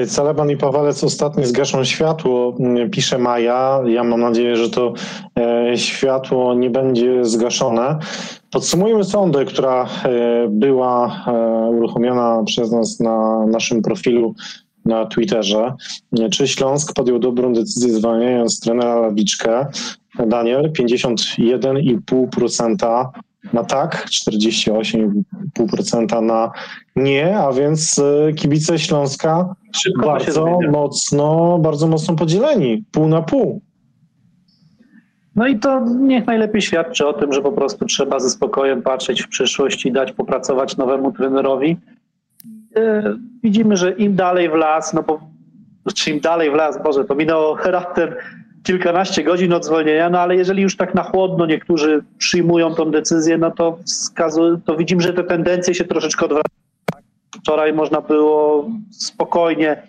Celeban i Pawalec ostatnio zgaszą światło, mm, pisze Maja. Ja mam nadzieję, że to e, światło nie będzie zgaszone. Podsumujmy sondę, która e, była e, uruchomiona przez nas na naszym profilu na Twitterze. Czy Śląsk podjął dobrą decyzję zwalniając trenera Lawiczkę? Daniel, 51,5% na tak, 48,5% na nie, a więc e, kibice Śląska Szybko bardzo mocno, bardzo mocno podzieleni, pół na pół. No i to niech najlepiej świadczy o tym, że po prostu trzeba ze spokojem patrzeć w przyszłość i dać popracować nowemu trenerowi. E, Widzimy, że im dalej w las, no bo czy im dalej w las, Boże, to minęło (laughs) raptem kilkanaście godzin od zwolnienia, no ale jeżeli już tak na chłodno niektórzy przyjmują tą decyzję, no to, wskazu- to widzimy, że te tendencje się troszeczkę odwracają. Wczoraj można było spokojnie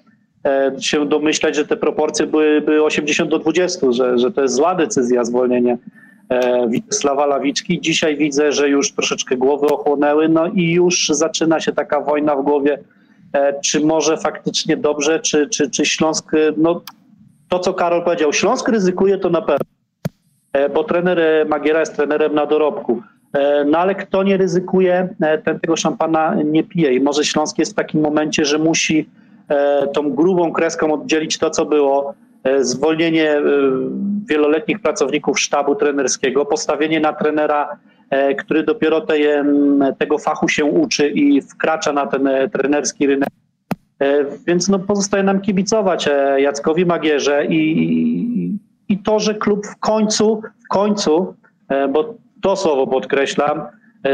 e, się domyślać, że te proporcje były, były 80 do 20, że, że to jest zła decyzja zwolnienie Witesława Lawiczki. Dzisiaj widzę, że już troszeczkę głowy ochłonęły, no i już zaczyna się taka wojna w głowie, e, czy może faktycznie dobrze, czy, czy, czy Śląsk, e, no to co Karol powiedział, Śląsk ryzykuje to na pewno, e, bo trener e, Magiera jest trenerem na dorobku. E, No ale kto nie ryzykuje, ten tego szampana nie pije. I może Śląsk jest w takim momencie, że musi tą grubą kreską oddzielić to, co było. Zwolnienie wieloletnich pracowników sztabu trenerskiego, postawienie na trenera, który dopiero tej, tego fachu się uczy i wkracza na ten trenerski rynek. E, Więc no, pozostaje nam kibicować e, Jackowi Magierze i, i, to, że klub w końcu, w końcu, e, bo to słowo podkreślam,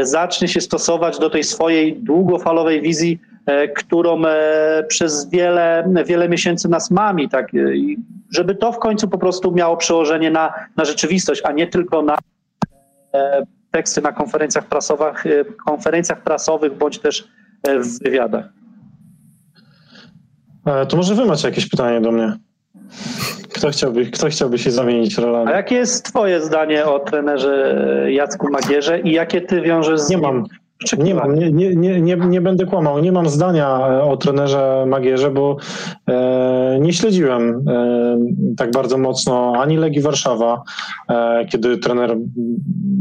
zacznie się stosować do tej swojej długofalowej wizji, którą przez wiele, wiele miesięcy nas mami, tak, żeby to w końcu po prostu miało przełożenie na, na rzeczywistość, a nie tylko na teksty na konferencjach prasowych, konferencjach prasowych bądź też w wywiadach. E, To może wy macie jakieś pytanie do mnie? Kto chciałby, kto chciałby się zamienić rolami? A jakie jest twoje zdanie o trenerze Jacku Magierze i jakie ty wiążesz z Nie mam. Nie mam, nie, nie, nie, nie, będę kłamał. Nie mam zdania e, o trenerze Magierze, bo e, nie śledziłem e, tak bardzo mocno ani Legii Warszawa, e, kiedy trener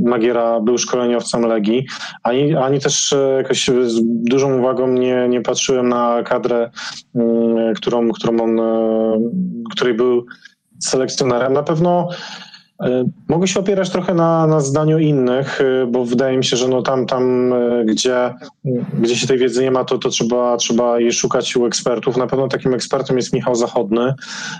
Magiera był szkoleniowcem Legii, ani, ani też e, jakoś z dużą uwagą nie, nie patrzyłem na kadrę, mm, którą, którą on, e, której był selekcjonerem. Na pewno Mogę się opierać trochę na, na zdaniu innych, e, bo wydaje mi się, że no tam, tam e, gdzie, gdzie się tej wiedzy nie ma, to, to trzeba, trzeba jej szukać u ekspertów. Na pewno takim ekspertem jest Michał Zachodny,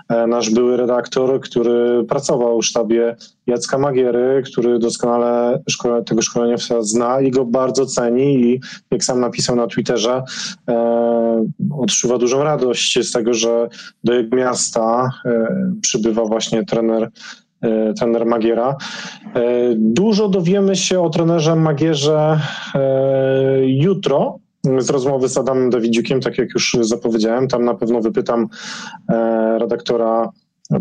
e, nasz były redaktor, który pracował w sztabie Jacka Magiery, który doskonale szkole, tego szkoleniowca zna i go bardzo ceni i jak sam napisał na Twitterze, e, odczuwa dużą radość z tego, że do jego miasta e, przybywa właśnie trener e, trener Magiera. E, Dużo dowiemy się o trenerze Magierze e, jutro z rozmowy z Adamem Dawidziukiem, tak jak już zapowiedziałem. Tam na pewno wypytam e, redaktora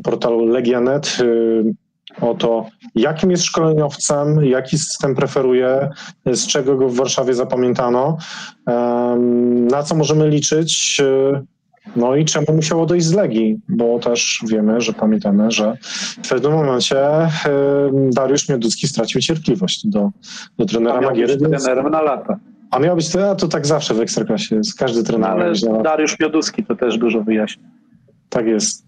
portalu Legianet e, o to, jakim jest szkoleniowcem, jaki system preferuje, z czego go w Warszawie zapamiętano, na co możemy liczyć, e, no i czemu musiało dojść z Legii, bo też wiemy, że pamiętamy, że w pewnym momencie Dariusz Mioducki stracił cierpliwość do, do trenera Magiery. trenerem na lata. A miał być to, a to tak zawsze w Ekstraklasie jest. Każdy No, trener miał ale na Dariusz Mioduski to też dużo wyjaśni. Tak jest.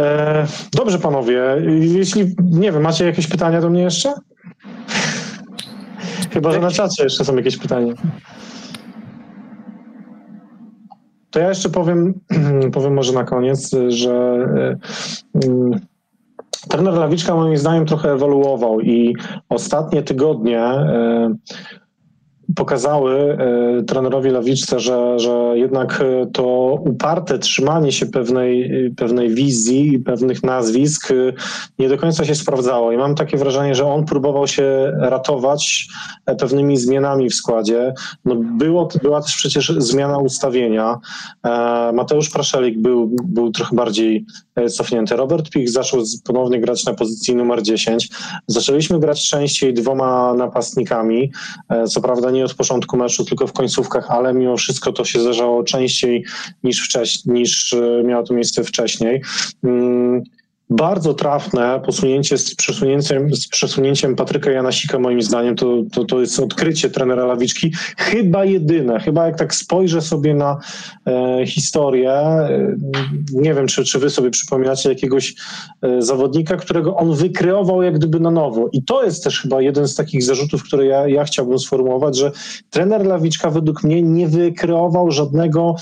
E, dobrze, panowie. Jeśli, nie wiem, macie jakieś pytania do mnie jeszcze? Chyba, że na czacie jeszcze są jakieś pytania. To ja jeszcze powiem, (clears throat) powiem może na koniec, że e, mm, trener Lawiczka moim zdaniem trochę ewoluował i ostatnie tygodnie e, pokazały e, trenerowi Lawiczce, że, że jednak e, to uparte trzymanie się pewnej, e, pewnej wizji i pewnych nazwisk nie do końca się sprawdzało. I mam takie wrażenie, że on próbował się ratować pewnymi zmianami w składzie. No było, była też przecież zmiana ustawienia. Mateusz Praszelik był, był trochę bardziej cofnięty. Robert Pich zaczął ponownie grać na pozycji numer 10. Zaczęliśmy grać częściej dwoma napastnikami. Co prawda nie od początku meczu, tylko w końcówkach, ale mimo wszystko to się zdarzało częściej niż, wcześniej, niż e, miało to miejsce wcześniej. Mm, bardzo trafne posunięcie z przesunięciem, z przesunięciem Patryka Janasika, moim zdaniem, to, to, to jest odkrycie trenera Lawiczki. Chyba jedyne, chyba jak tak spojrzę sobie na e, historię, e, nie wiem, czy, czy wy sobie przypominacie jakiegoś e, zawodnika, którego on wykreował jak gdyby na nowo. I to jest też chyba jeden z takich zarzutów, które ja, ja chciałbym sformułować, że trener Lawiczka według mnie nie wykreował żadnego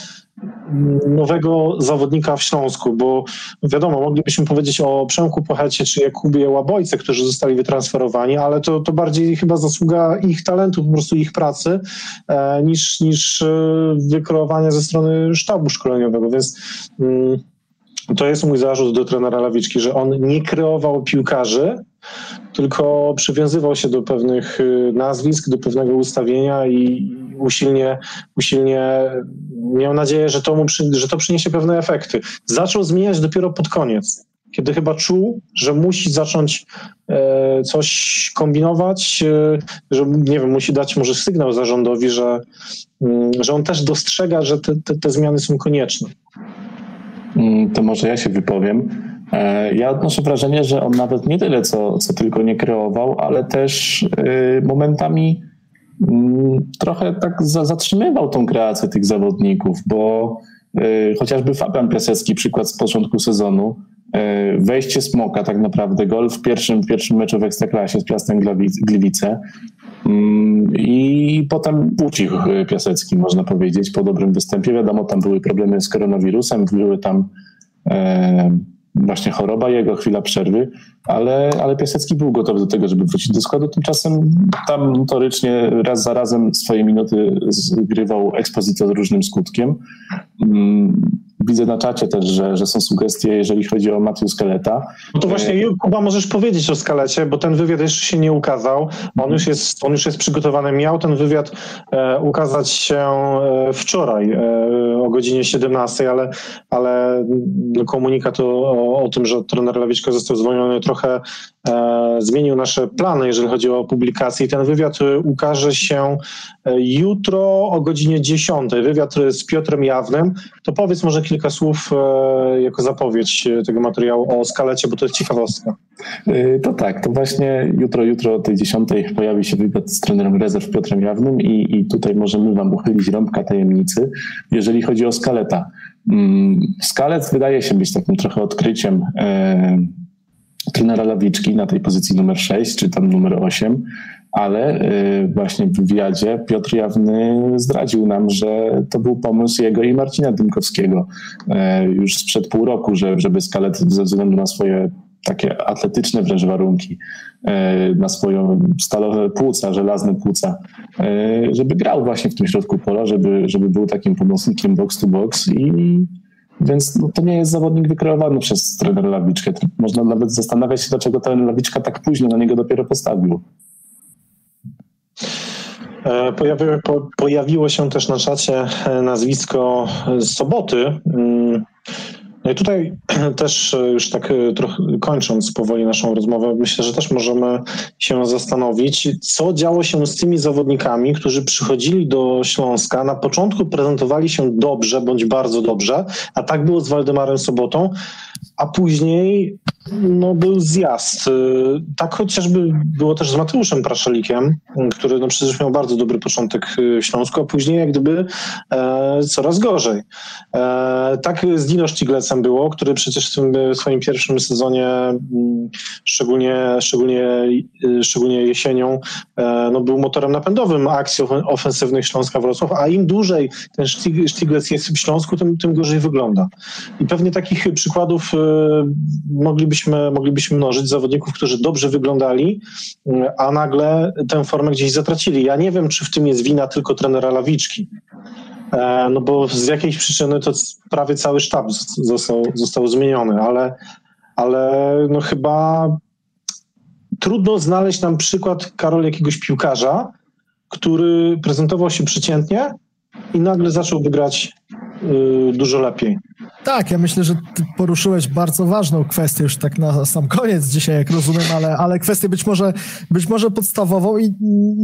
nowego zawodnika w Śląsku, bo wiadomo, moglibyśmy powiedzieć o Przemku Pochecie czy Jakubie Łabojce, którzy zostali wytransferowani, ale to, to bardziej chyba zasługa ich talentu, po prostu ich pracy, e, niż, niż e, ze strony sztabu szkoleniowego, więc mm, to jest mój zarzut do trenera Lawiczki, że on nie kreował piłkarzy, tylko przywiązywał się do pewnych y, nazwisk, do pewnego ustawienia i usilnie, usilnie miał nadzieję, że to, mu przy, że to przyniesie pewne efekty. Zaczął zmieniać dopiero pod koniec, kiedy chyba czuł, że musi zacząć e, coś kombinować, e, że nie wiem, musi dać może sygnał zarządowi, że, mm, że on też dostrzega, że te, te, te zmiany są konieczne. Mm, to może ja się wypowiem. E, ja odnoszę wrażenie, że on nawet nie tyle, co, co tylko nie kreował, ale też y, momentami trochę tak zatrzymywał tą kreację tych zawodników, bo y, chociażby Fabian Piasecki, przykład z początku sezonu, y, wejście Smoka tak naprawdę, gol w pierwszym, pierwszym meczu w Ekstraklasie z Piastem Gliwice mm, i potem ucichł Piasecki, można powiedzieć, po dobrym występie. Wiadomo, tam były problemy z koronawirusem, były tam e, właśnie choroba jego, chwila przerwy, ale, ale Piasecki był gotowy do tego, żeby wrócić do składu. Tymczasem tam notorycznie raz za razem swoje minuty zgrywał ekspozycję z różnym skutkiem. Widzę na czacie też, że, że są sugestie, jeżeli chodzi o Matthew Skeleta. No to właśnie, Kuba, możesz powiedzieć o Skalecie, bo ten wywiad jeszcze się nie ukazał. On już jest, on już jest przygotowany. Miał ten wywiad e, ukazać się e, wczoraj e, o godzinie 17, ale, ale komunikat o, o tym, że trener Lewiczko został zwolniony, trochę e, zmienił nasze plany, jeżeli chodzi o publikację. Ten wywiad e, ukaże się e, jutro o godzinie 10. Wywiad z Piotrem Jawnym. To powiedz może kilka słów e, jako zapowiedź tego materiału o skalecie, bo to jest ciekawostka. E, to tak, to właśnie jutro, jutro o tej 10 pojawi się wywiad z trenerem rezerw Piotrem Jawnym i, i tutaj możemy wam uchylić rąbka tajemnicy, jeżeli chodzi o skaleta. Mm, Skalec wydaje się być takim trochę odkryciem e, trenera Lawiczki na tej pozycji numer 6 czy tam numer 8, ale y, właśnie w wywiadzie Piotr Jawny zdradził nam, że to był pomysł jego i Marcina Dymkowskiego e, już sprzed pół roku, że, żeby Skalet ze względu na swoje takie atletyczne wręcz warunki, e, na swoją stalowe płuca, żelazne płuca, żeby grał właśnie w tym środku pola, żeby, żeby był takim pomocnikiem box to box i więc no, to nie jest zawodnik wykreowany przez trenera Lawiczkę. Można nawet zastanawiać się, dlaczego trener Lawiczka tak późno na niego dopiero postawił. E, pojawiło, po, pojawiło się też na czacie e, nazwisko Soboty. No i tutaj (clears throat) też już tak trochę kończąc powoli naszą rozmowę, myślę, że też możemy się zastanowić, co działo się z tymi zawodnikami, którzy przychodzili do Śląska, na początku prezentowali się dobrze bądź bardzo dobrze, a tak było z Waldemarem Sobotą, a później no, był zjazd. Y, tak chociażby było też z Mateuszem Praszelikiem, który no, przecież miał bardzo dobry początek w Śląsku, a później jak gdyby e, coraz gorzej. E, tak z Dino Sztiglecem było, który przecież w tym swoim pierwszym sezonie, mm, szczególnie, szczególnie, y, szczególnie jesienią, e, no, był motorem napędowym akcji ofensywnych Śląska Wrocław, a im dłużej ten Sztiglec jest w Śląsku, tym, tym gorzej wygląda. I pewnie takich przykładów y, moglibyśmy, moglibyśmy mnożyć zawodników, którzy dobrze wyglądali, a nagle tę formę gdzieś zatracili. Ja nie wiem, czy w tym jest wina tylko trenera Lawiczki. E, no bo z jakiejś przyczyny to prawie cały sztab został, został zmieniony, ale, ale no chyba trudno znaleźć nam przykład, Karol, jakiegoś piłkarza, który prezentował się przeciętnie i nagle zaczął wygrać dużo lepiej. Tak, ja myślę, że poruszyłeś bardzo ważną kwestię już tak na sam koniec dzisiaj, jak rozumiem, ale, ale kwestię być może, być może podstawową i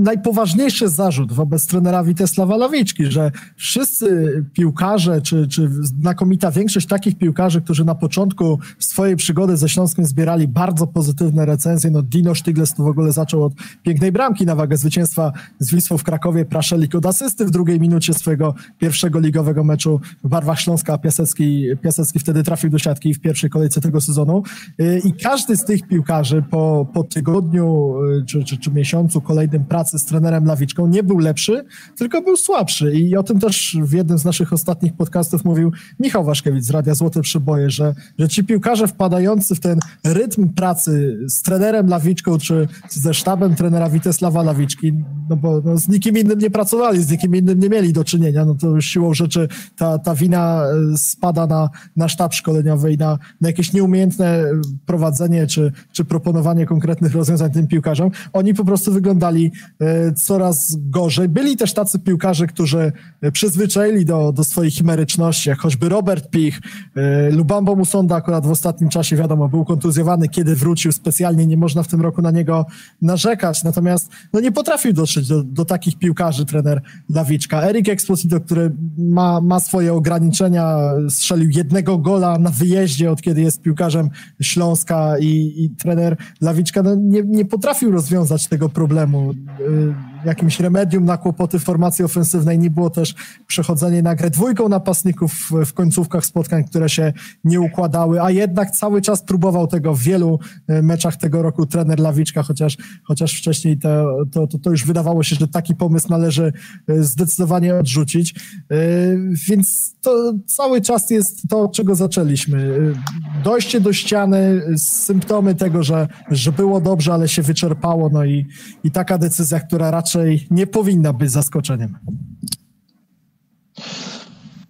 najpoważniejszy zarzut wobec trenera Witesława Lawiczki, że wszyscy piłkarze, czy, czy znakomita większość takich piłkarzy, którzy na początku swojej przygody ze Śląskiem zbierali bardzo pozytywne recenzje, no Dino Sztygles tu w ogóle zaczął od pięknej bramki na wagę zwycięstwa z Wisłą w Krakowie, Praszelik od asysty w drugiej minucie swojego pierwszego ligowego meczu w barwach Śląska, Piasecki Piasecki wtedy trafił do siatki w pierwszej kolejce tego sezonu. Y, i każdy z tych piłkarzy po, po tygodniu y, czy, czy, czy miesiącu kolejnym pracy z trenerem Lawiczką nie był lepszy, tylko był słabszy. I o tym też w jednym z naszych ostatnich podcastów mówił Michał Waszkiewicz z Radia Złote Przyboje, że, że ci piłkarze wpadający w ten rytm pracy z trenerem Lawiczką czy ze sztabem trenera Witesława Lawiczki, no bo no, z nikim innym nie pracowali, z nikim innym nie mieli do czynienia, no to siłą rzeczy ta, ta wina y, spada na, na sztab szkoleniowy i na, na jakieś nieumiejętne prowadzenie czy, czy proponowanie konkretnych rozwiązań tym piłkarzom. Oni po prostu wyglądali e, coraz gorzej. Byli też tacy piłkarze, którzy przyzwyczaili do, do swoich chimeryczności, jak choćby Robert Pich, e, Lubambo Musonda akurat w ostatnim czasie, wiadomo, był kontuzjowany, kiedy wrócił specjalnie, nie można w tym roku na niego narzekać, natomiast no, nie potrafił dotrzeć do, do takich piłkarzy trener Dawiczka. Erik Exposito, który ma, ma swoje ograniczenia, strzelił jednego gola na wyjeździe, od kiedy jest piłkarzem Śląska i, i trener Lawiczka no nie, nie potrafił rozwiązać tego problemu. Jakimś remedium na kłopoty formacji ofensywnej nie było też przechodzenie na grę dwójką napastników w końcówkach spotkań, które się nie układały, a jednak cały czas próbował tego w wielu y, meczach tego roku trener Lawiczka, chociaż, chociaż wcześniej to, to, to, to już wydawało się, że taki pomysł należy y, zdecydowanie odrzucić. Więc to cały czas jest to, czego zaczęliśmy. Dojście do ściany, symptomy tego, że, że było dobrze, ale się wyczerpało, no i, i taka decyzja, która raczej nie powinna być zaskoczeniem.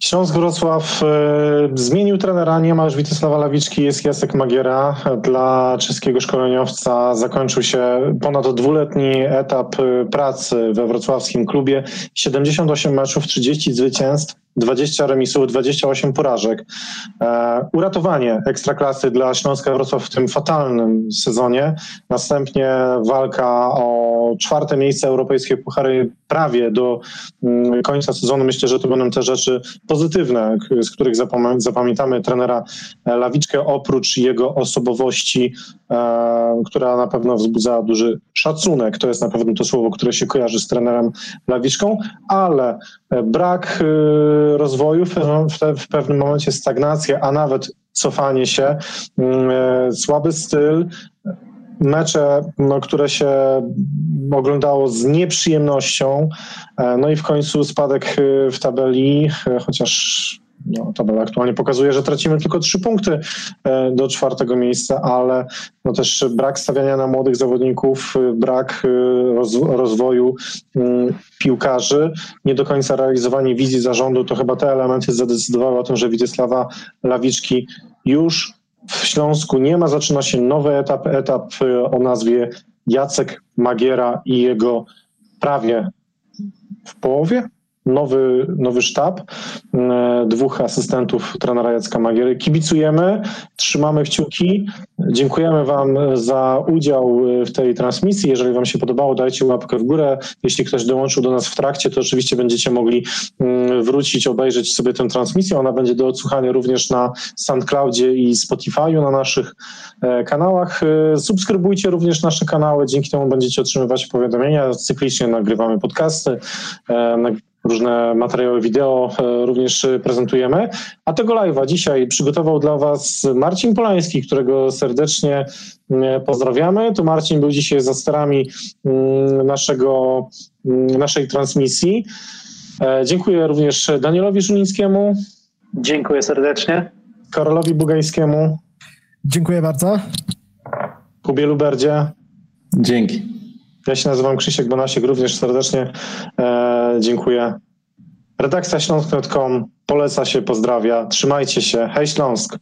Śląsk Wrocław e, zmienił trenera, nie ma już Witysława Lawiczki, jest Jacek Magiera. Dla czeskiego szkoleniowca zakończył się ponad dwuletni etap e, pracy we wrocławskim klubie. 78 meczów, 30 zwycięstw. 20 remisów, 28 porażek. E, uratowanie ekstraklasy dla Śląska Wrocław w tym fatalnym sezonie. Następnie walka o czwarte miejsce europejskie puchary prawie do mm, końca sezonu. Myślę, że to będą te rzeczy pozytywne, z których zapamiętamy trenera Lawiczkę, oprócz jego osobowości, e, która na pewno wzbudza duży szacunek. To jest na pewno to słowo, które się kojarzy z trenerem Lawiczką, ale brak y, rozwoju, w pewnym momencie stagnacja, a nawet cofanie się, mm, e, słaby styl, mecze, no, które się oglądało z nieprzyjemnością, e, no i w końcu spadek y, w tabeli, e, chociaż no, tabela aktualnie pokazuje, że tracimy tylko trzy punkty e, do czwartego miejsca, ale no też brak stawiania na młodych zawodników, e, brak e, rozwoju mm, piłkarzy, nie do końca realizowanie wizji zarządu, to chyba te elementy zadecydowały o tym, że Witysława Lawiczki już w Śląsku nie ma, zaczyna się nowy etap, etap o nazwie Jacek Magiera i jego prawie w połowie nowy, nowy sztab, e, dwóch asystentów trenera Jacka Magiery. Kibicujemy, trzymamy kciuki. Dziękujemy Wam za udział w tej transmisji. Jeżeli Wam się podobało, dajcie łapkę w górę. Jeśli ktoś dołączył do nas w trakcie, to oczywiście będziecie mogli mm, wrócić, obejrzeć sobie tę transmisję. Ona będzie do odsłuchania również na SoundCloudzie i Spotify'u na naszych e, kanałach. E, subskrybujcie również nasze kanały, dzięki temu będziecie otrzymywać powiadomienia. Cyklicznie nagrywamy podcasty, różne materiały wideo e, również prezentujemy. A tego live'a dzisiaj przygotował dla Was Marcin Polański, którego serdecznie mm, pozdrawiamy. To Marcin był dzisiaj za sterami mm, naszego, mm, naszej transmisji. E, dziękuję również Danielowi Żulińskiemu. Dziękuję serdecznie. Karolowi Bugańskiemu. Dziękuję bardzo. Kubie Luberdzie. Dzięki. Ja się nazywam Krzysiek Bonasiek, również serdecznie e, dziękuję. Redakcja śląsk.com poleca się, pozdrawia. Trzymajcie się. Hej Śląsk!